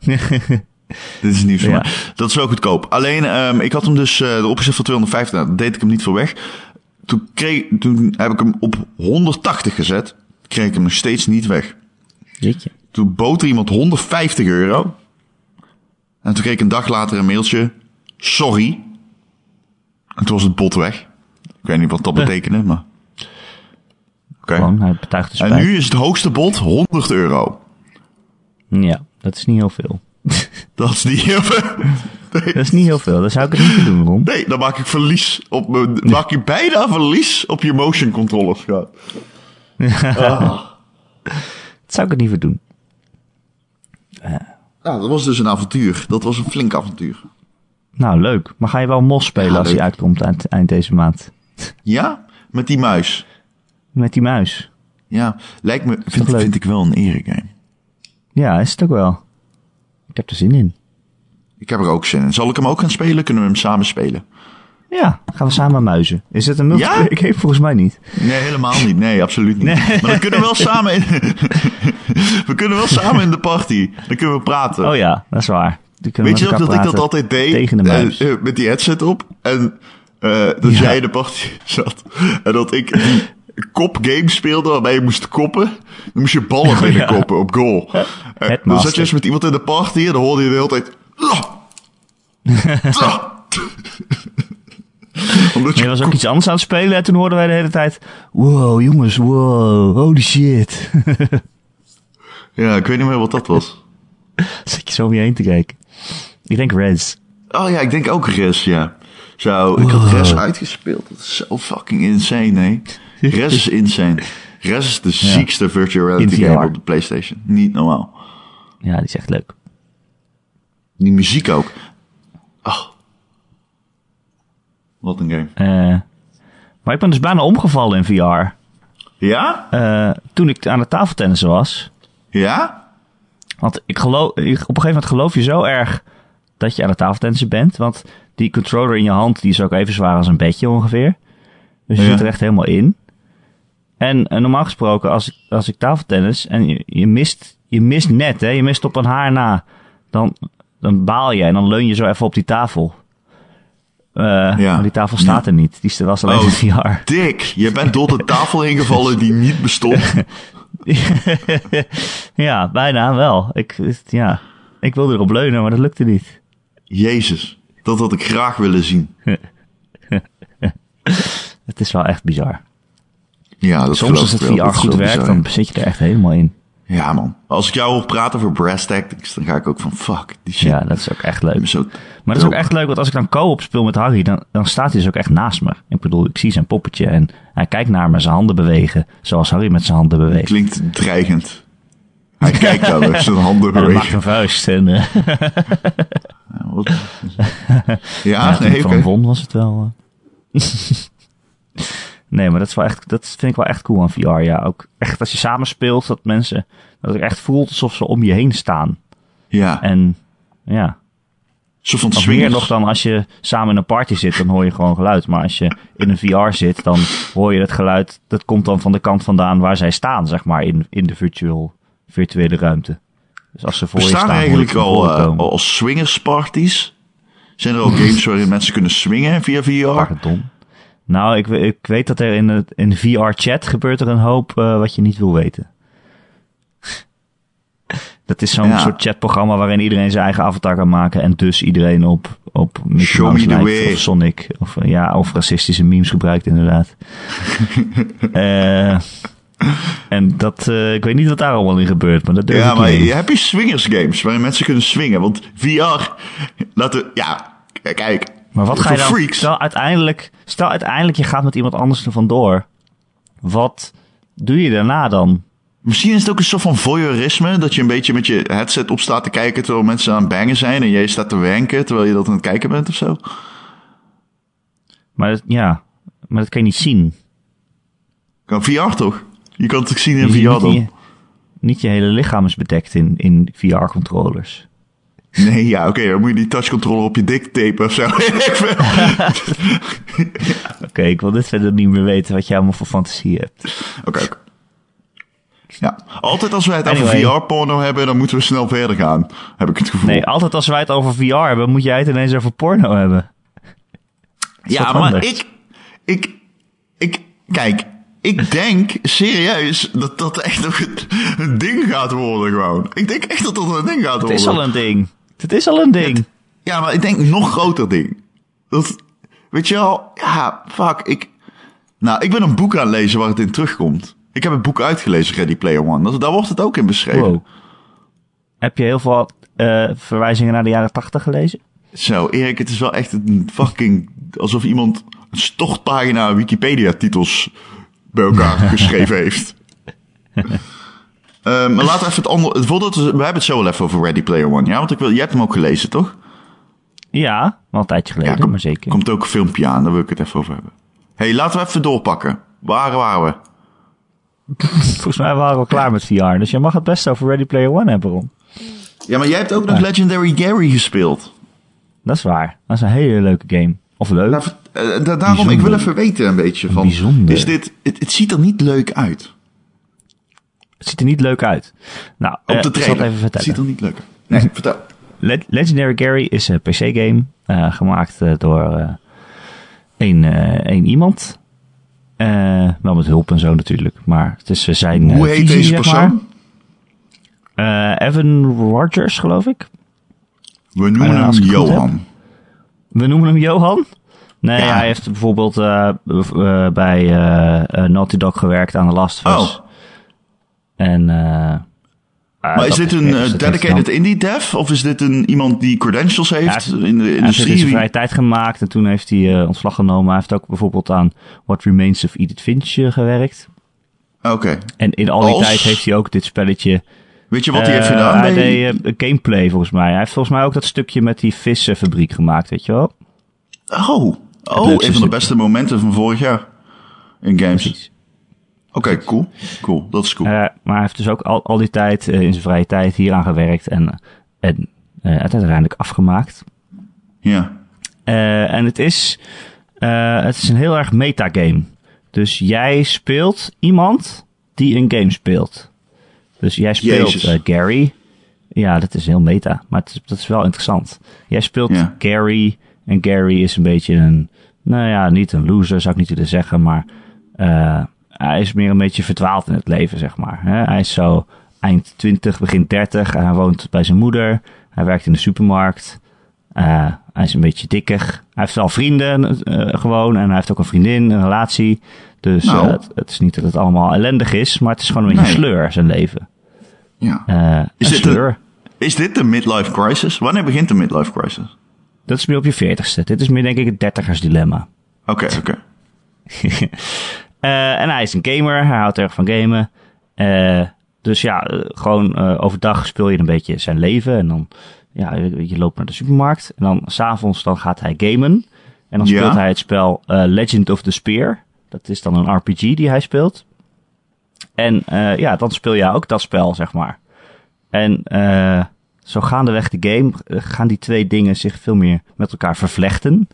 Dit is nieuws voor Ja. Dat is wel goedkoop. Alleen, ehm, ik had hem dus uh, erop gezet voor 250. Nou, deed ik hem niet voor weg. Toen, kreeg, toen heb ik hem op 180 gezet. Kreeg ik hem nog steeds niet weg. Jeetje. Toen bood er iemand 150 euro. En toen kreeg ik een dag later een mailtje. Sorry. En toen was het bot weg. Ik weet niet wat dat betekende, maar... Oké. Gewoon, hij betuigt de En nu is het hoogste bod 100 euro. Ja, dat is niet heel veel. Dat is niet heel veel. Nee, Dat is niet heel veel, daar zou ik het niet voor doen, Ron. nee, dan maak ik verlies op mijn... Maak je bijna verlies op je motion controllers. Ja. Ah. Dat zou ik het niet voor doen. Nou, dat was dus een avontuur. Dat was een flink avontuur. Nou, leuk. Maar ga je wel Mos spelen Ja, als hij leuk. uitkomt eind, eind deze maand? Ja? Met die muis. Met die muis. Ja, lijkt me... Vind, vind ik wel een eregame. Ja, is het ook wel. Ik heb er zin in. Ik heb er ook zin in. Zal ik hem ook gaan spelen? Kunnen we hem samen spelen? Ja, gaan we samen muizen. Is het een multiplayer Ja? game? Volgens mij niet. Nee, helemaal niet. Nee, absoluut niet. Maar dan kunnen we wel samen in... we kunnen wel samen in de party. Dan kunnen we praten. Oh ja, dat is waar. Weet je nog dat ik dat altijd deed? Tegen de muis. Eh, eh, met die headset op. En eh, dat Ja. jij in de party zat. En dat ik die kop game speelde waarbij je moest koppen. Dan moest je ballen binnenkoppen op goal. En dan Headmaster. zat je eens met iemand in de party en dan hoorde je de hele tijd... Omdat Je je was ook iets anders aan het spelen en toen hoorden wij de hele tijd... Wow, jongens, wow, holy shit. Ja, ik weet niet meer wat dat was. Zit je zo om je heen te kijken. Ik denk Rez. Oh ja, ik denk ook Res, ja. Zo, ik had Res uitgespeeld. Dat is zo fucking insane, nee. Res is insane. Res is de ziekste virtual reality game op de PlayStation. Niet normaal. Ja, die is echt leuk. Die muziek ook. Oh. Wat een game. Eh, maar ik ben dus bijna omgevallen in VR. Ja? Eh, toen ik aan het tafeltennissen was. Ja? Want ik geloof, ik- op een gegeven moment geloof je zo erg dat je aan het tafeltennissen bent. Want die controller in je hand die is ook even zwaar als een bedje ongeveer. Dus je Ja. zit er echt helemaal in. En normaal gesproken, als ik, als ik tafeltennis en je, je, mist, je mist net, hè, je mist op een haar na, dan, dan baal je en dan leun je zo even op die tafel. Eh, Maar die tafel staat er niet. Die was alleen Oh. in VR. Dick, je bent door de tafel heen gevallen die niet bestond. ja, bijna wel. Ik, ja, ik wilde erop leunen, maar dat lukte niet. Jezus, dat had ik graag willen zien. Het is wel echt bizar. Ja, dat Soms als het. VR goed werkt, bizar. dan zit je er echt helemaal in. Ja man, als ik jou hoor praten over brass tactics, dan ga ik ook van fuck, die shit. Ja, dat is ook echt leuk. Zo Maar dat is ook echt leuk, want als ik dan co-op speel met Harry, dan, dan staat hij dus ook echt naast me. Ik bedoel, ik zie zijn poppetje en hij kijkt naar me, zijn handen bewegen, zoals Harry met zijn handen beweegt. Klinkt dreigend. Hij kijkt naar me, zijn handen En dan maakt bewegen. een vuist. En, eh, wat- Ja, nee, van won was het wel... eh. nee, maar dat, is wel echt, dat vind ik wel echt cool aan VR. Ja, ook echt als je samen speelt, dat mensen... Dat het echt voelt alsof ze om je heen staan. Ja, En ja, Zo van Of meer nog dan als je samen in een party zit, dan hoor je gewoon geluid. Maar als je in een VR zit, dan hoor je het geluid. Dat komt dan van de kant vandaan waar zij staan, zeg maar, in, in de virtual, virtuele ruimte. Dus als ze voor je Bestaan staan, je eigenlijk het van al, eh, komen. al swingersparties? Zijn er al games waarin mensen kunnen swingen via VR? Pardon. Nou, ik, ik weet dat er in, het, in VR-chat gebeurt er een hoop eh, wat je niet wil weten. Dat is zo'n Ja. soort chatprogramma waarin iedereen zijn eigen avatar kan maken. En dus iedereen op, op Mickey Show Mouse me the lijkt way. of Sonic. Of, ja, of racistische memes gebruikt inderdaad. Eh, en dat, eh, ik weet niet wat daar allemaal in gebeurt, maar dat durf Ja, ik maar niet. heb je swingers games waarin mensen kunnen swingen? Want VR, laten, ja, kijk. Maar wat ga je dan... freaks. Stel uiteindelijk, stel uiteindelijk je gaat met iemand anders er vandoor. Wat doe je daarna dan? Misschien is het ook een soort van voyeurisme, dat je een beetje met je headset op staat te kijken terwijl mensen aan het bangen zijn en jij staat te wenken terwijl je dat aan het kijken bent of zo. Maar dat, ja, maar dat kan je niet zien. Kan VR toch? Je kan het toch zien in VR niet, dan? je, niet je hele lichaam is bedekt in, in VR-controllers. Nee, ja, oké, dan moet je die touchcontroller op je dik tapen of zo. Oké, ik wil dit verder niet meer weten wat jij allemaal voor fantasie hebt. Oké. Ja, altijd als wij het over. VR-porno hebben, dan moeten we snel verder gaan. Heb ik het gevoel. Nee, altijd als wij het over VR hebben, moet jij het ineens over porno hebben. ja, maar ik, ik, ik, kijk, ik denk serieus dat dat echt nog een, ding gaat worden gewoon. Ik denk echt dat dat een ding gaat Het worden. is al een ding. Het is al een ding. Ja, maar ik denk nog groter ding. Dat, weet je wel, ja, fuck, ik... Nou, ik ben een boek aan het lezen waar het in terugkomt. Ik heb het boek uitgelezen, Ready Player One. Dat, daar wordt het ook in beschreven. Wow. Heb je heel veel eh, verwijzingen naar de jaren 80 gelezen? Zo, Erik, het is wel echt een fucking... Alsof iemand een stortpagina Wikipedia-titels bij elkaar geschreven heeft. Ehm, maar laten we even het andere... Voordat we, we hebben het zo wel even over Ready Player One, ja? Want ik wil, jij hebt hem ook gelezen, toch? Ja, wel een tijdje geleden, kom- maar zeker. komt ook een filmpje aan, daar wil ik het even over hebben. hey, laten we even doorpakken. Waar waren we? Volgens mij waren we al klaar met VR, dus je mag het best over Ready Player One hebben, Ron. Ja, maar jij hebt ook nog Legendary Gary gespeeld. Dat is waar. Dat is een hele leuke game. Of leuk. Nou, eh, da- daarom, ik wil even weten een beetje van... Bijzonder. Is dit... Het, het ziet er niet leuk uit. Het ziet er niet leuk uit. Nou, Op eh, de ik zal trailer. het even het vertellen. ziet er niet leuk uit. Nee, vertel. Le- Legendary Gary is een PC-game eh, gemaakt eh, door eh één, eh, één iemand. Eh, wel met hulp en zo natuurlijk, maar het is eh, zijn eh, Hoe heet visie, deze persoon? Eh, Evan Rogers, geloof ik. We noemen Eh, hem het Johan. We noemen hem Johan. Nee, Ja. hij heeft bijvoorbeeld eh, eh, bij eh, Naughty Dog gewerkt aan The Last of Us. Oh. En, ah, Maar is dit een dedicated indie dev? Of is dit een, iemand die credentials heeft Ja, in de Hij heeft in industrie? vrije tijd gemaakt en toen heeft hij ontslag genomen. Hij heeft ook bijvoorbeeld aan What Remains of Edith Finch gewerkt. Oké. En in al die Als- tijd heeft hij ook dit spelletje... Weet je wat hij heeft gedaan? Hij deed gameplay volgens mij. Hij heeft volgens mij ook dat stukje met die vissenfabriek gemaakt, weet je wel? Oh, oh een van de beste momenten van vorig jaar in games. Precies. Oké, cool. Cool, dat is cool. Eh, maar hij heeft dus ook al, al die tijd eh, in zijn vrije tijd hieraan gewerkt en, en eh, het uiteindelijk afgemaakt. ja. Eh, en het is, eh, het is een heel erg metagame. Dus jij speelt iemand die een game speelt. Dus jij speelt eh, Gary. Ja, dat is heel meta, maar is, dat is wel interessant. Jij speelt Ja. Gary en Gary is een beetje een, nou ja, niet een loser zou ik niet willen zeggen, maar eh, hij is meer een beetje verdwaald in het leven, zeg maar. Hè? Hij is zo eind 20, begin 30 en hij woont bij zijn moeder. Hij werkt in de supermarkt. Eh, hij is een beetje dikker. Hij heeft wel vrienden eh, gewoon. En hij heeft ook een vriendin, een relatie. Dus Nou. eh, het, het is niet dat het allemaal ellendig is. Maar het is gewoon een beetje Nee. sleur, zijn leven. ja. Eh Is een dit een- sleur. Is dit de midlife crisis? Wanneer begint de midlife crisis? Dat is meer op je veertigste. Dit is meer denk ik het dertigersdilemma. Oké, oké. Eh, en hij is een gamer. Hij houdt erg van gamen. Eh, dus ja, eh, gewoon overdag speel je een beetje zijn leven. En dan, ja, je, je loopt naar de supermarkt. En dan s'avonds dan gaat hij gamen. En dan Ja. speelt hij het spel Legend of the Spear. Dat is dan een RPG die hij speelt. En ja, dan speel jij ook dat spel, zeg maar. En eh, zo gaandeweg de game eh, gaan die twee dingen zich veel meer met elkaar vervlechten.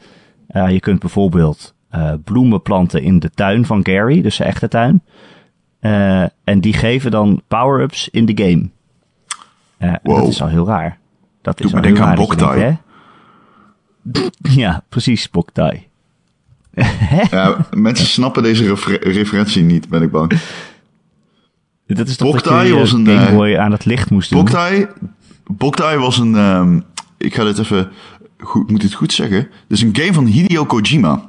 Eh, je kunt bijvoorbeeld eh, bloemen planten in de tuin van Gary, dus zijn echte tuin. En die geven dan power-ups in de game. Wow. Dat is al heel raar. Dat is me al heel aan Boktai. denkt? Ja, precies, Boktai. Ja, mensen snappen deze refer- referentie niet, ben ik bang. Dat is toch Boktai je was een, Game Boy aan het licht moest doen? Boktai, Boktai was een... ehm, ik ga dit even... Goed, moet het goed zeggen? Dit is een game van Hideo Kojima.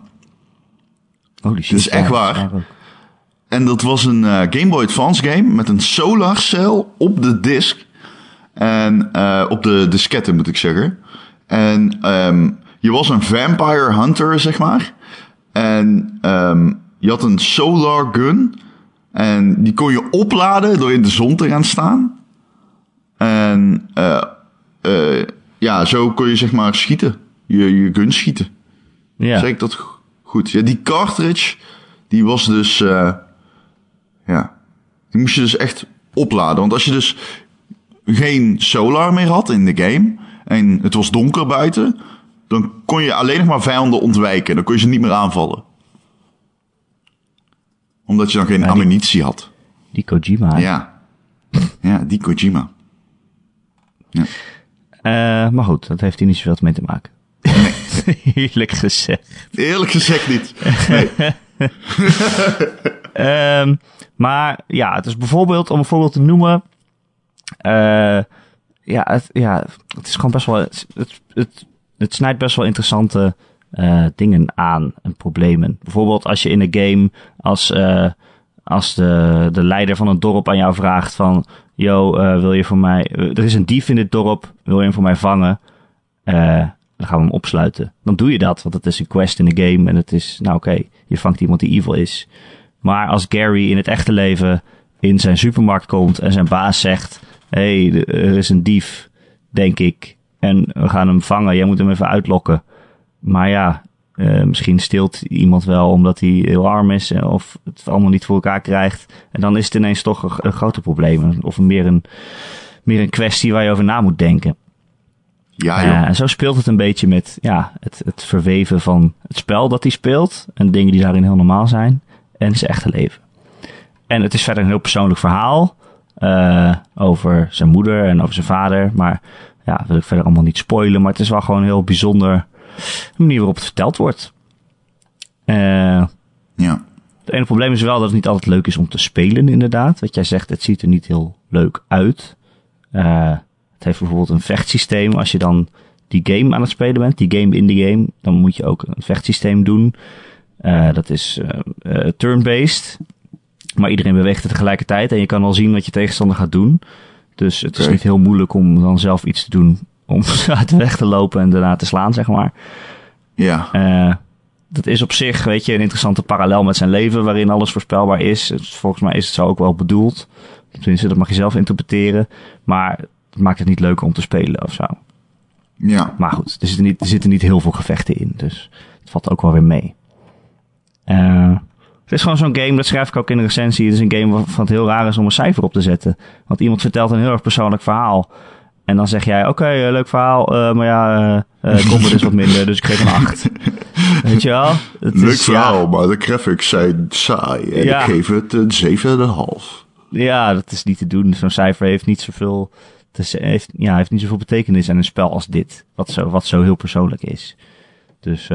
Holy shit. Dit is echt waar. En dat was een eh, Game Boy Advance game met een solar cell op de disk. En eh, op de diskette moet ik zeggen. En ehm, je was een vampire hunter, zeg maar. En ehm, je had een solar gun. En die kon je opladen door in de zon te gaan staan. En eh, ja, zo kon je zeg maar schieten. Je, je gun schieten. Ja. Zeg ik dat go- goed? Ja, die cartridge, die was dus, eh, ja, die moest je dus echt opladen. Want als je dus geen solar meer had in de game en het was donker buiten, dan kon je alleen nog maar vijanden ontwijken. Dan kon je ze niet meer aanvallen. Omdat je dan geen die- ammunitie had. Die Kojima. Ja. Ja, die Kojima. Eh, maar goed, dat heeft hier niet zoveel mee te maken. Heerlijk gezegd. Eerlijk gezegd niet. Nee. Ehm, maar ja, het is bijvoorbeeld, om een voorbeeld te noemen. eh, ja, het, ja, het is gewoon best wel. Het, het, het, het snijdt best wel interessante eh, dingen aan en problemen. Bijvoorbeeld als je in een game als, als de, de leider van een dorp aan jou vraagt van... Yo, eh, wil je voor mij... eh, er is een dief in dit dorp, wil je hem voor mij vangen? Eh, dan gaan we hem opsluiten. Dan doe je dat, want het is een quest in de game en het is... Nou oké, je vangt iemand die evil is. Maar als Gary in het echte leven in zijn supermarkt komt en zijn baas zegt: Hé, hey, er is een dief, denk ik. En we gaan hem vangen, jij moet hem even uitlokken. Maar ja, eh, misschien stilt iemand wel omdat hij heel arm is eh, of het allemaal niet voor elkaar krijgt. En dan is het ineens toch een, een groter probleem. Of meer een, meer een kwestie waar je over na moet denken. Ja, en zo speelt het een beetje met ja, het, het verweven van het spel dat hij speelt. En dingen die daarin heel normaal zijn. En zijn echte leven. En het is verder een heel persoonlijk verhaal. eh, over zijn moeder en over zijn vader. Maar ja, wil ik verder allemaal niet spoilen. Maar het is wel gewoon heel bijzonder manier waarop het verteld wordt. Eh, ja. het ene probleem is wel dat het niet altijd leuk is om te spelen, inderdaad. Wat jij zegt, het ziet er niet heel leuk uit. Eh, het heeft bijvoorbeeld een vechtsysteem. Als je dan die game aan het spelen bent, die game in de game, dan moet je ook een vechtsysteem doen. Eh, dat is eh, turn-based. Maar iedereen beweegt er tegelijkertijd en je kan al zien wat je tegenstander gaat doen. Dus het is niet heel moeilijk om dan zelf iets te doen om uit de weg te lopen en daarna te slaan, zeg maar. Ja. Eh, dat is op zich, weet je, een interessante parallel met zijn leven, waarin alles voorspelbaar is. Volgens mij is het zo ook wel bedoeld. Tenminste, dat mag je zelf interpreteren. Maar het maakt het niet leuker om te spelen of zo. Ja. Maar goed, er zitten niet, er zitten niet heel veel gevechten in. Dus het valt ook wel weer mee. Eh, het is gewoon zo'n game, dat schrijf ik ook in de recensie. Het is een game waarvan het heel raar is om een cijfer op te zetten. Want iemand vertelt een heel erg persoonlijk verhaal. En dan zeg jij, oké, eh, leuk verhaal, eh, maar ja, combat is wat minder, dus ik geef een 8. Weet je wel? Het Leuk is, verhaal, maar de graphics zijn saai. En Ja. ik geef het een 7,5. Ja, ja, dat is niet te doen. Zo'n cijfer heeft niet zoveel, te heeft, ja, heeft niet zoveel betekenis aan een spel als dit. Wat zo, wat zo heel persoonlijk is. Dus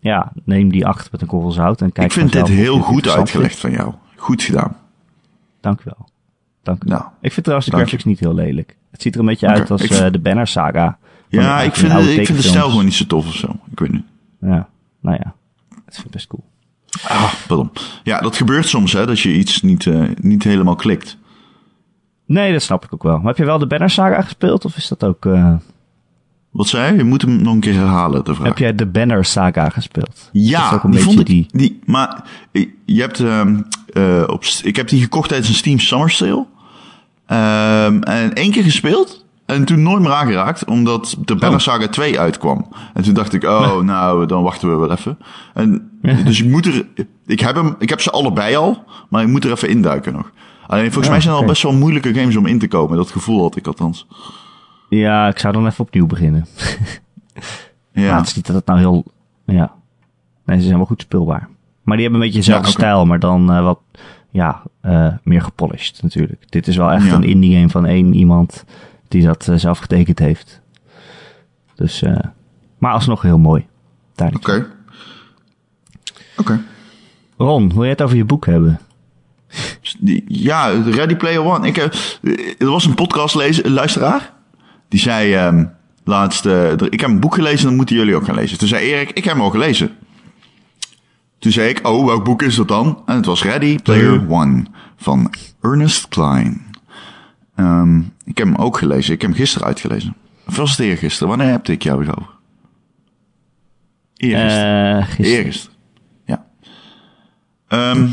ja, neem die 8 met een korrel zout en kijk ik vind dit heel goed uitgelegd van jou. Goed gedaan. Dank u wel. Dank u. Nou, Ik vind trouwens de graphics niet heel lelijk. Het ziet er een beetje uit als eh, vind- de Banner Saga. Ja, ik vind, ik vind de stijl gewoon niet zo tof of zo. Ik weet niet. Ja, nou ja. Het vind ik best cool. Ah, pardon. Ja, dat gebeurt soms, hè, dat je iets niet, eh, niet helemaal klikt. Nee, dat snap ik ook wel. Maar heb je wel de Banner Saga gespeeld? Of is dat ook... eh, Wat zei je? Je moet hem nog een keer herhalen, de vraag. heb jij de Banner Saga gespeeld? Dat Ja, een die vond ik, die... die... Maar je hebt... ehm, eh, op, ik heb die gekocht tijdens een Steam Summer Sale. Ehm, en één keer gespeeld. En toen nooit meer aangeraakt, omdat de Banner Oh. Saga 2 uitkwam. En toen dacht ik, oh, nou, dan wachten we wel even. En, dus ik moet er... Ik heb, hem, ik heb ze allebei al, maar ik moet er even induiken nog. Alleen volgens Ja, mij zijn oké. al best wel moeilijke games om in te komen. Dat gevoel had ik althans. Ja, ik zou dan even opnieuw beginnen. Ja. Maar het is niet dat het nou heel... Ja. Nee, ze zijn wel goed speelbaar. Maar die hebben een beetje dezelfde Ja, stijl, maar dan eh, wat ja, eh, meer gepolished natuurlijk. Dit is wel echt Ja. een indie game van één iemand die dat eh, zelf getekend heeft. Dus, eh, maar alsnog heel mooi. Oké. Oké. Ron, wil jij het over je boek hebben? Ja, Ready Player One. Ik, heb- er was een podcastluisteraar. Die zei ehm, laatst... ik heb een boek gelezen, dan moeten jullie ook gaan lezen. Toen zei Erik, ik heb hem al gelezen. Toen zei ik, oh, welk boek is dat dan? En het was Ready Player One van Ernest Klein. Ehm, ik heb hem ook gelezen. Ik heb hem gisteren uitgelezen. Of was het eergisteren? Wanneer heb ik jou erover? Eergisteren. Gisteren. Eergisteren. Ja. Ehm,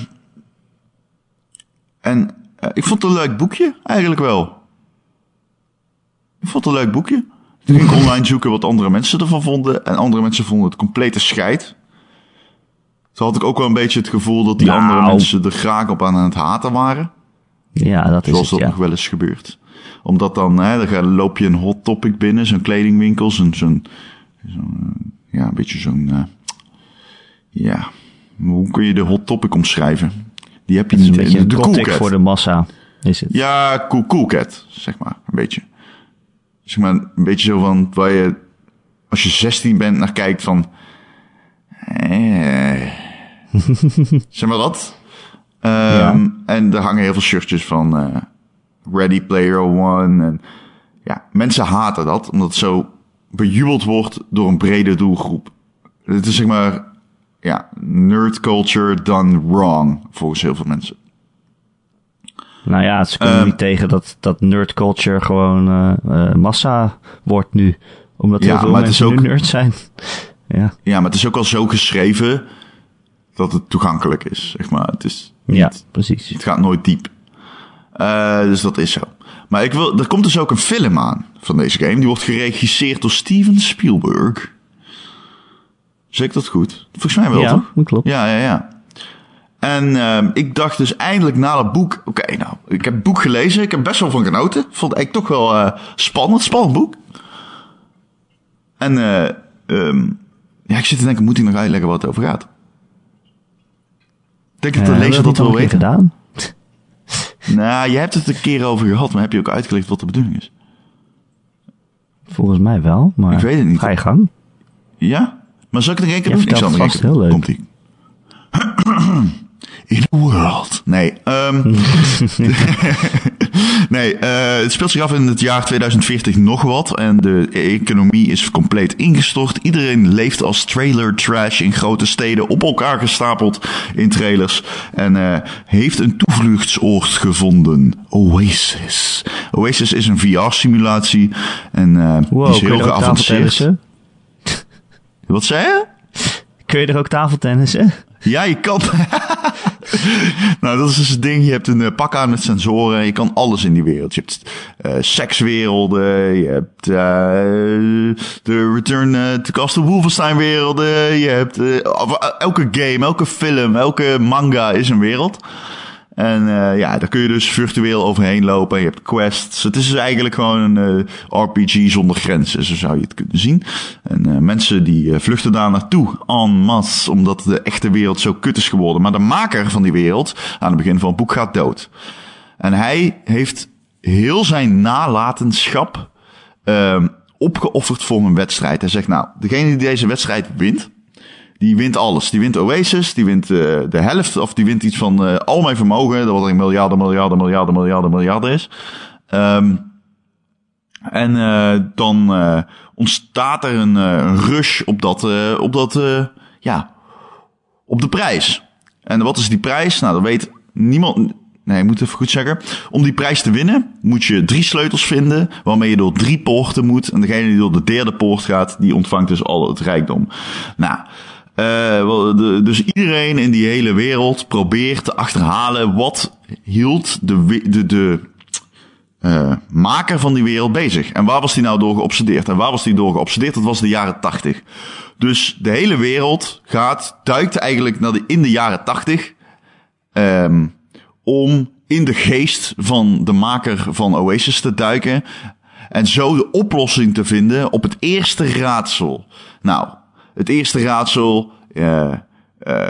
en eh, ik vond het een leuk boekje, eigenlijk wel. Ik vond het een leuk boekje. Toen ging ik online zoeken wat andere mensen ervan vonden. En andere mensen vonden het complete scheid. Toen had ik ook wel een beetje het gevoel dat die Nou. andere mensen er graag op aan het haten waren. Ja, dat is Zoals dat ja. nog wel eens gebeurt. Omdat dan, hè, dan loop je een hot topic binnen, zo'n kledingwinkel, zo'n, zo'n, zo'n, ja, een beetje zo'n, eh, ja, hoe kun je de hot topic omschrijven? Die heb je niet, een beetje een de cool cat. voor de massa, is het. Ja, cool, cool cat, zeg maar, een beetje. Zeg maar, een beetje zo van, waar je, als je 16 bent, naar kijkt van, eh, zeg maar dat. Ehm, En er hangen heel veel shirtjes van eh, Ready Player One. En ja, mensen haten dat, omdat het zo bejubeld wordt door een brede doelgroep. Het is zeg maar, ja, nerd culture done wrong, volgens heel veel mensen. Nou ja, ze kunnen Ehm, niet tegen dat, dat nerd culture gewoon eh, eh, massa wordt nu. Omdat Ja, heel veel maar het is mensen nu ook- nerd zijn. ja. Ja, maar het is ook al zo geschreven dat het toegankelijk is, zeg maar. Het is niet, ja, precies. het gaat nooit diep. Eh, dus dat is zo. Maar ik wil, er komt dus ook een film aan van deze game. Die wordt geregisseerd door Steven Spielberg. Zeg ik dat goed? Volgens mij wel, ja, toch? dat klopt. Ja, ja, ja. En ehm, ik dacht dus eindelijk na het boek... Oké, nou, ik heb het boek gelezen. Ik heb best wel van genoten. Vond eigenlijk toch wel eh, spannend. Spannend boek. En eh, ehm, ja, ik zit te denken, moet ik nog uitleggen wat het over gaat? Ik denk dat de Eh, lezer dat weten. gedaan? Nou, je hebt het een keer over gehad, maar heb je ook uitgelegd wat de bedoeling is? Volgens mij wel, maar Ik weet het niet. ga je gang. Ja? Maar zal ik het nog één keer doen? Ik zal het vast heel leuk. Komt-ie. In a world. Nee, ehm nee eh, het speelt zich af in het jaar 2040 nog wat. En de economie is compleet ingestort. Iedereen leeft als trailer trash in grote steden. Op elkaar gestapeld in trailers. En eh, heeft een toevluchtsoord gevonden. Oasis. Oasis is een VR-simulatie. En eh, Wow, die is heel er geavanceerd. Wat zei je? Kun je er ook tafeltennissen? Ja, je kan. nou, dat is dus het ding. Je hebt een eh, pak aan met sensoren. Je kan alles in die wereld. Je hebt eh sekswerelden. Je hebt eh, de Return to Castle Wolfenstein werelden. Je hebt elke game, elke film, elke manga is een wereld. En eh, ja, daar kun je dus virtueel overheen lopen. Je hebt quests. Het is dus eigenlijk gewoon een eh, RPG zonder grenzen, zo zou je het kunnen zien. En eh, mensen die vluchten daar naartoe en masse, omdat de echte wereld zo kut is geworden. Maar de maker van die wereld, aan het begin van het boek, gaat dood. En hij heeft heel zijn nalatenschap ehm, opgeofferd voor een wedstrijd. Hij zegt, nou, degene die deze wedstrijd wint, die wint alles. Die wint Oasis, die wint eh, de helft, of die wint iets van eh, al mijn vermogen, dat wat een miljarden, miljarden, miljarden, miljarden, miljarden is. Ehm, en eh, dan ontstaat er een, een rush op dat, op dat, ja, op de prijs. En wat is die prijs? Nou, dat weet niemand. Nee, ik moet even goed zeggen. Om die prijs te winnen moet je drie sleutels vinden, waarmee je door drie poorten moet. En degene die door de derde poort gaat, die ontvangt dus al het rijkdom. Nou, de- dus iedereen in die hele wereld probeert te achterhalen wat hield de, de, de eh, maker van die wereld bezig. En waar was die nou door geobsedeerd? En waar was die door geobsedeerd? Dat was de jaren tachtig. Dus de hele wereld gaat, duikt eigenlijk naar de, in de jaren tachtig. ehm, om in de geest van de maker van Oasis te duiken. En zo de oplossing te vinden op het eerste raadsel. Nou, het eerste raadsel uh, uh,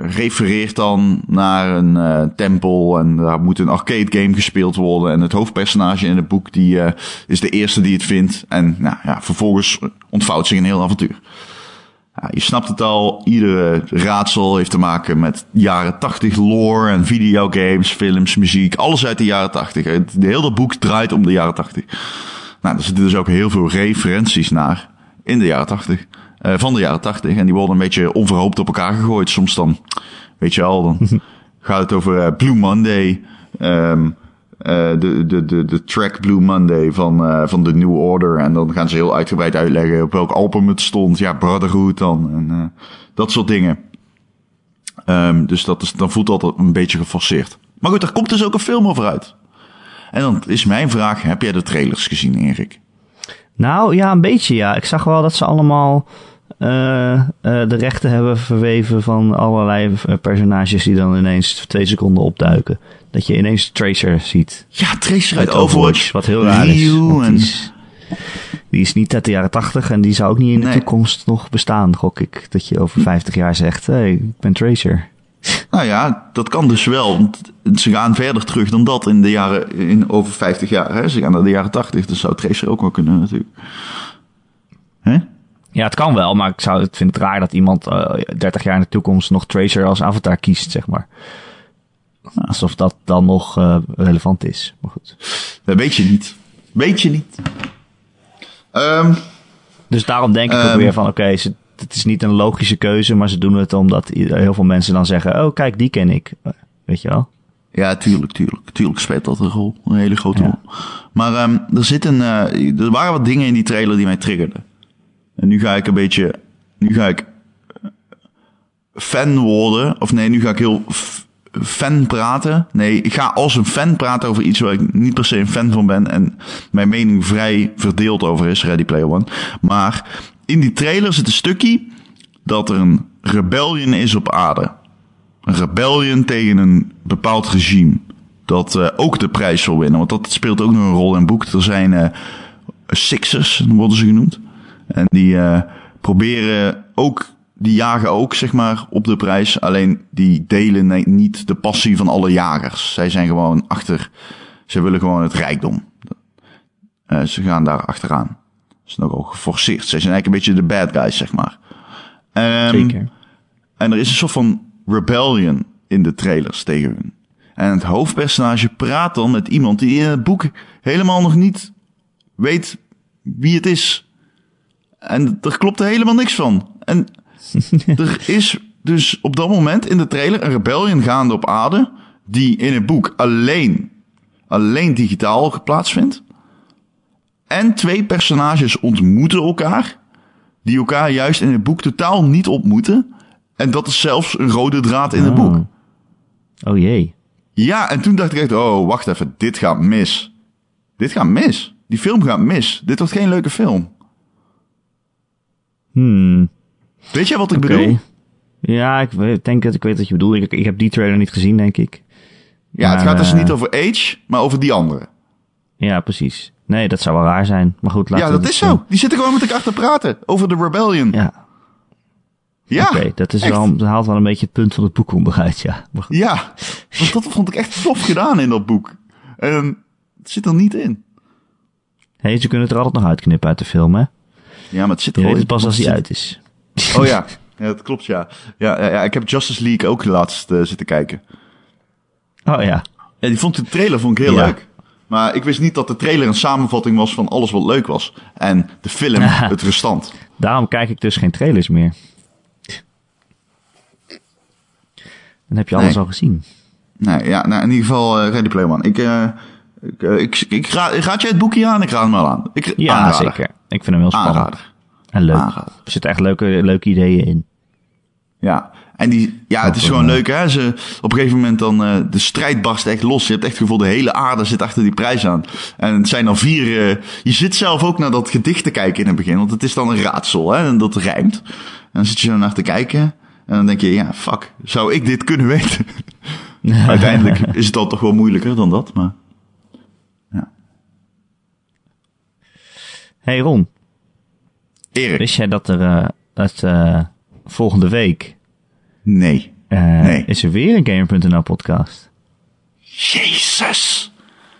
refereert dan naar een tempel en daar moet een arcade game gespeeld worden. En het hoofdpersonage in het boek die is de eerste die het vindt. En nou ja, vervolgens ontvouwt zich een heel avontuur. Ja, je snapt het al, iedere raadsel heeft te maken met jaren 80 lore en videogames, films, muziek, alles uit de jaren 80. Het hele boek draait om de jaren 80. Nou, er zitten dus ook heel veel referenties naar in de jaren 80. Uh, van de jaren 80. En die worden een beetje onverhoopt op elkaar gegooid. Soms dan, weet je al, dan gaat het over uh, Blue Monday. Um, uh, de, de, de, de track Blue Monday van, uh, van de New Order. En dan gaan ze heel uitgebreid uitleggen op welk album het stond. Ja, Brotherhood dan. En uh, dat soort dingen. Um, dus dat is, dan voelt dat een beetje geforceerd. Maar goed, er komt dus ook een film over uit. En dan is mijn vraag, heb jij de trailers gezien, Erik? Nou, ja, een beetje ja. Ik zag wel dat ze allemaal de rechten hebben verweven van allerlei personages die dan ineens twee seconden opduiken. Dat je ineens Tracer ziet. Ja, Tracer uit Overwatch. Overwatch. Wat heel raar is. Die, is die is niet uit de jaren tachtig en die zou ook niet in de nee. toekomst nog bestaan, gok ik. Dat je over 50 jaar zegt, hé, hey, ik ben Tracer. Nou ja, dat kan dus wel. Want ze gaan verder terug dan dat in de jaren, in over 50 jaar. Hè? Ze gaan naar de jaren 80, dus zou Tracer ook wel kunnen natuurlijk. Hè? Ja, het kan wel, maar ik, zou, ik vind het raar dat iemand uh, 30 jaar in de toekomst nog Tracer als avatar kiest, zeg maar. Alsof dat dan nog uh, relevant is. Maar goed. Dat weet je niet. Weet je niet. Um, dus daarom denk ik um, ook weer van, oké, okay, het is niet een logische keuze, maar ze doen het omdat heel veel mensen dan zeggen, oh kijk, die ken ik. Weet je wel? Ja, tuurlijk, tuurlijk. Tuurlijk speelt dat een rol. Een hele grote ja. rol. Maar um, er, zit een, uh, er waren wat dingen in die trailer die mij triggerden. En nu ga ik een beetje, nu ga ik fan worden. Of nee, nu ga ik heel fan praten. Nee, ik ga als een fan praten over iets waar ik niet per se een fan van ben. En mijn mening vrij verdeeld over is, Ready Player One. Maar in die trailer zit een stukje dat er een rebellion is op aarde. Een rebellion tegen een bepaald regime. Dat uh, ook de prijs wil winnen. Want dat speelt ook nog een rol in het boek. Er zijn uh, Sixers, worden ze genoemd. En die uh, proberen ook, die jagen ook, zeg maar, op de prijs. Alleen die delen niet de passie van alle jagers. Zij zijn gewoon achter, ze willen gewoon het rijkdom. Uh, ze gaan daar achteraan. Dat is nogal geforceerd. Zij zijn eigenlijk een beetje de bad guys, zeg maar. Um, Zeker. En er is een soort van rebellion in de trailers tegen hun. En het hoofdpersonage praat dan met iemand die in het boek helemaal nog niet weet wie het is. En er klopt er helemaal niks van. En er is dus op dat moment in de trailer een rebellion gaande op aarde. Die in het boek alleen, alleen digitaal plaatsvindt. En twee personages ontmoeten elkaar. Die elkaar juist in het boek totaal niet ontmoeten. En dat is zelfs een rode draad in het boek. Oh jee. Ja, en toen dacht ik echt, oh, wacht even, dit gaat mis. Dit gaat mis. Die film gaat mis. Dit wordt geen leuke film. Hmm. Weet jij wat ik okay. bedoel? Ja, ik denk dat ik weet wat je bedoelt. Ik, ik heb die trailer niet gezien, denk ik. Ja, maar, het gaat dus uh, niet over Age, maar over die andere. Ja, precies. Nee, dat zou wel raar zijn. Maar goed, laten Ja, dat is zo. Die zitten gewoon met elkaar te praten over de Rebellion. Ja. Ja. Oké, okay, dat is wel, dat haalt wel een beetje het punt van het boek onderuit, ja. Ja, want dat vond ik echt tof gedaan in dat boek. En het zit er niet in. Hé, hey, ze kunnen het er altijd nog uitknippen uit de film, hè? Ja, maar het zit er wel in. pas als hij uit is. Oh ja. ja, dat klopt, ja. Ja, ja, ja ik heb Justice League ook laatst uh, zitten kijken. Oh ja. Ja, die vond de trailer vond ik heel ja. leuk. Maar ik wist niet dat de trailer een samenvatting was van alles wat leuk was. En de film het restant. Daarom kijk ik dus geen trailers meer. Dan heb je alles nee. al gezien. Nee, ja, nou in ieder geval uh, Ready Player One. Ik, uh, ik, uh, ik, ik, raad, raad jij het boekje aan? Ik raad hem wel aan. Ik, ja, aanrader. zeker. Ik vind hem heel spannend. Aanrader. En leuk. Aanrader. Er zitten echt leuke, leuke ideeën in. Ja, en die, ja, het is gewoon leuk hè. Ze, op een gegeven moment dan, uh, de strijd barst echt los. Je hebt echt het gevoel, de hele aarde zit achter die prijs aan. En het zijn dan vier, uh, je zit zelf ook naar dat gedicht te kijken in het begin. Want het is dan een raadsel hè, en dat rijmt. En dan zit je zo naar te kijken. En dan denk je, ja, fuck, zou ik dit kunnen weten? Uiteindelijk is het dan toch wel moeilijker dan dat, maar... Ja. Hey Ron, Erik. wist jij dat er het, eh, volgende week Nee. eh, Nee. is er weer een Gamer.nl podcast? Jezus.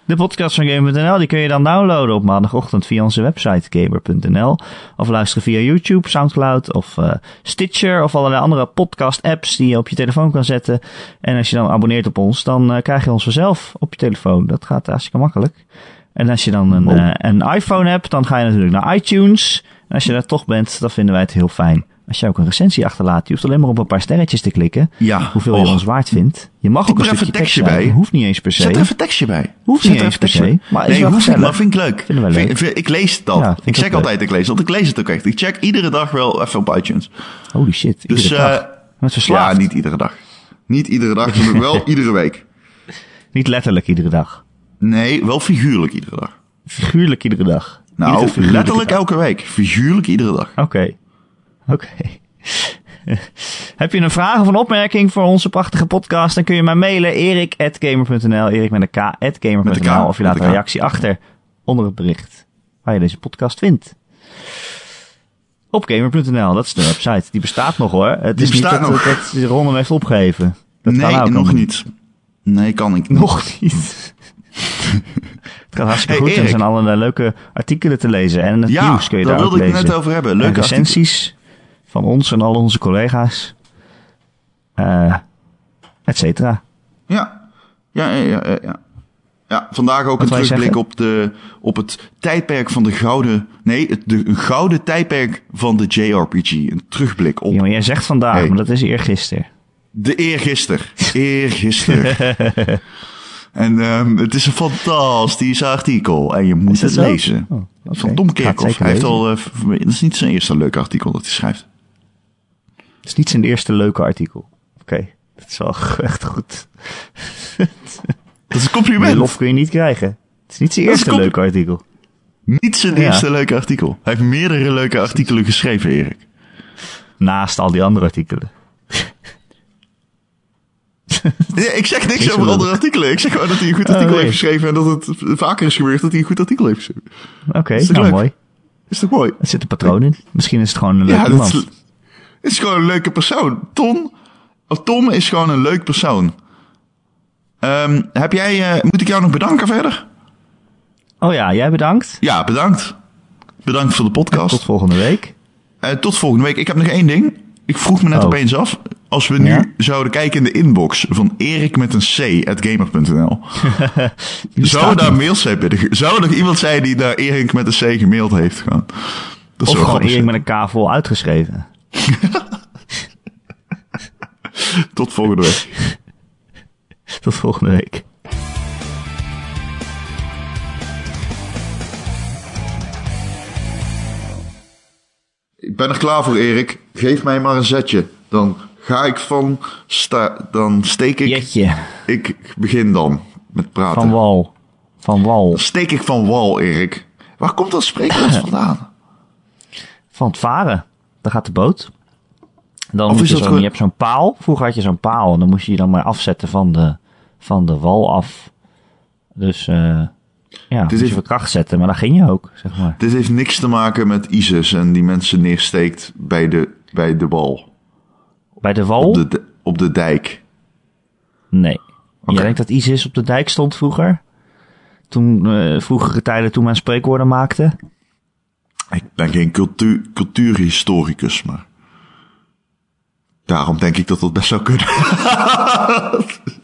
De podcast van Gamer.nl die kun je dan downloaden op maandagochtend via onze website gamer.nl. Of luisteren via YouTube, Soundcloud of Stitcher of allerlei andere podcast apps die je op je telefoon kan zetten. En als je dan abonneert op ons, dan krijg je ons vanzelf op je telefoon. Dat gaat hartstikke makkelijk. En als je dan een, Oh. eh, een iPhone hebt, dan ga je natuurlijk naar iTunes. En als je daar toch bent, dan vinden wij het heel fijn. Als je ook een recensie achterlaat, je hoeft alleen maar op een paar sterretjes te klikken. Ja. Hoeveel je ons waard vindt. Je mag ook een even stukje een tekst tekstje bij. Hoeft niet eens per se. Zet er even een tekstje bij. Hoeft Zet niet eens per se, maar nee, wel hoeft niet, gezellig. maar vind ik leuk. Vinden wij Vind- leuk. vind- ik lees dat. Ja, ik check leuk. altijd, ik lees dat. Ik lees het ook echt. Ik check iedere dag wel even op iTunes. Holy shit. Dus iedere dag. Met verslaafd. ja, niet iedere dag. Niet iedere dag, maar wel iedere week. Niet letterlijk iedere dag. Nee, wel figuurlijk iedere dag. Figuurlijk iedere dag. Nou, Iedere letterlijk dag. elke week. Figuurlijk iedere dag. Oké. Oké. Heb je een vraag of een opmerking voor onze prachtige podcast? Dan kun je mij mailen. erik.gamer.nl Erik met een k. Met gamer.nl een K, Of je laat een reactie achter onder het bericht waar je deze podcast vindt. Op gamer.nl, dat is de website. Die bestaat nog hoor. Het Die is bestaat niet dat, nog. dat Ron hem heeft opgegeven. Dat nee, nog niet. Nee, kan ik niet. Nog niet. het gaat hartstikke Hey, goed. Er zijn allerlei leuke artikelen te lezen. En het Ja, nieuws kun je daar daar ook wilde ik lezen. net over hebben. En Leuke recensies van ons en al onze collega's. Eh et cetera. Ja. Ja, ja, ja, ja, ja. Vandaag ook Wat een terugblik op, de, op het tijdperk van de gouden... Nee, het de, een gouden tijdperk van de JRPG. Een terugblik op Ja, maar jij zegt vandaag, Hey. maar dat is eergisteren. de eergister. Eergister. en ehm, het is een fantastisch artikel. En je moet dat het zo? lezen. Oh. Van Tom Kerkhoff. Hij heeft al... eh, het is niet zijn eerste leuke artikel dat hij schrijft. Het is niet zijn eerste leuke artikel. Oké, dat is wel echt goed. Dat is een Meer compliment. lof kun je niet krijgen. Het is niet zijn Dat eerste leuke artikel. Niet zijn Ja. eerste leuke artikel. Hij heeft meerdere leuke artikelen geschreven, Erik. Naast al die andere artikelen. Ja, ik zeg niks over andere artikelen. Ik zeg gewoon dat hij een goed Oh, artikel nee. heeft geschreven en dat het vaker is gebeurd dat hij een goed artikel heeft geschreven. Oké, Is nou leuk? mooi. Is toch mooi? Er zit een patroon in. Misschien is het gewoon een leuk Ja, iemand. het is gewoon een leuke persoon. Tom, of Tom is gewoon een leuk persoon. Ehm, heb jij, eh, moet ik jou nog bedanken verder? Oh ja, jij bedankt. Ja, bedankt. Bedankt voor de podcast. Tot volgende week. Eh, tot volgende week. Ik heb nog één ding. Ik vroeg me net Oh. opeens af. Als we nu Ja? zouden kijken in de inbox van Erik met een C at gamer.nl. Zou daar mails zijn binnen? Zou er nog iemand zijn die naar Erik met een C gemaild heeft? Gewoon. Dat Of gewoon Erik met een K vol uitgeschreven. Tot volgende week. Tot volgende week. Ik ben er klaar voor, Erik. Geef mij maar een zetje. Dan ga ik van... Sta dan steek ik... Jetje. Ik begin dan met praten. Van wal. Van wal. Dan steek ik van wal, Erik. Waar komt dat spreekwoord vandaan? Van het varen. Daar gaat de boot. Dan Of moet je, dat zo, gewoon- je hebt zo'n paal. Vroeger had je zo'n paal. En dan moest je je dan maar afzetten van de, van de wal af. Dus eh ja, je heeft- kracht zetten. Maar dan ging je ook, zeg maar. Dit heeft niks te maken met ISIS en die mensen neersteekt bij de, bij de wal. Bij de wal? Op de, op de dijk. Nee. Jij denkt dat ISIS op de dijk stond vroeger? Toen, eh vroegere tijden toen men spreekwoorden maakte? Ik ben geen cultuur, cultuurhistoricus, maar... Daarom denk ik dat dat best zou kunnen.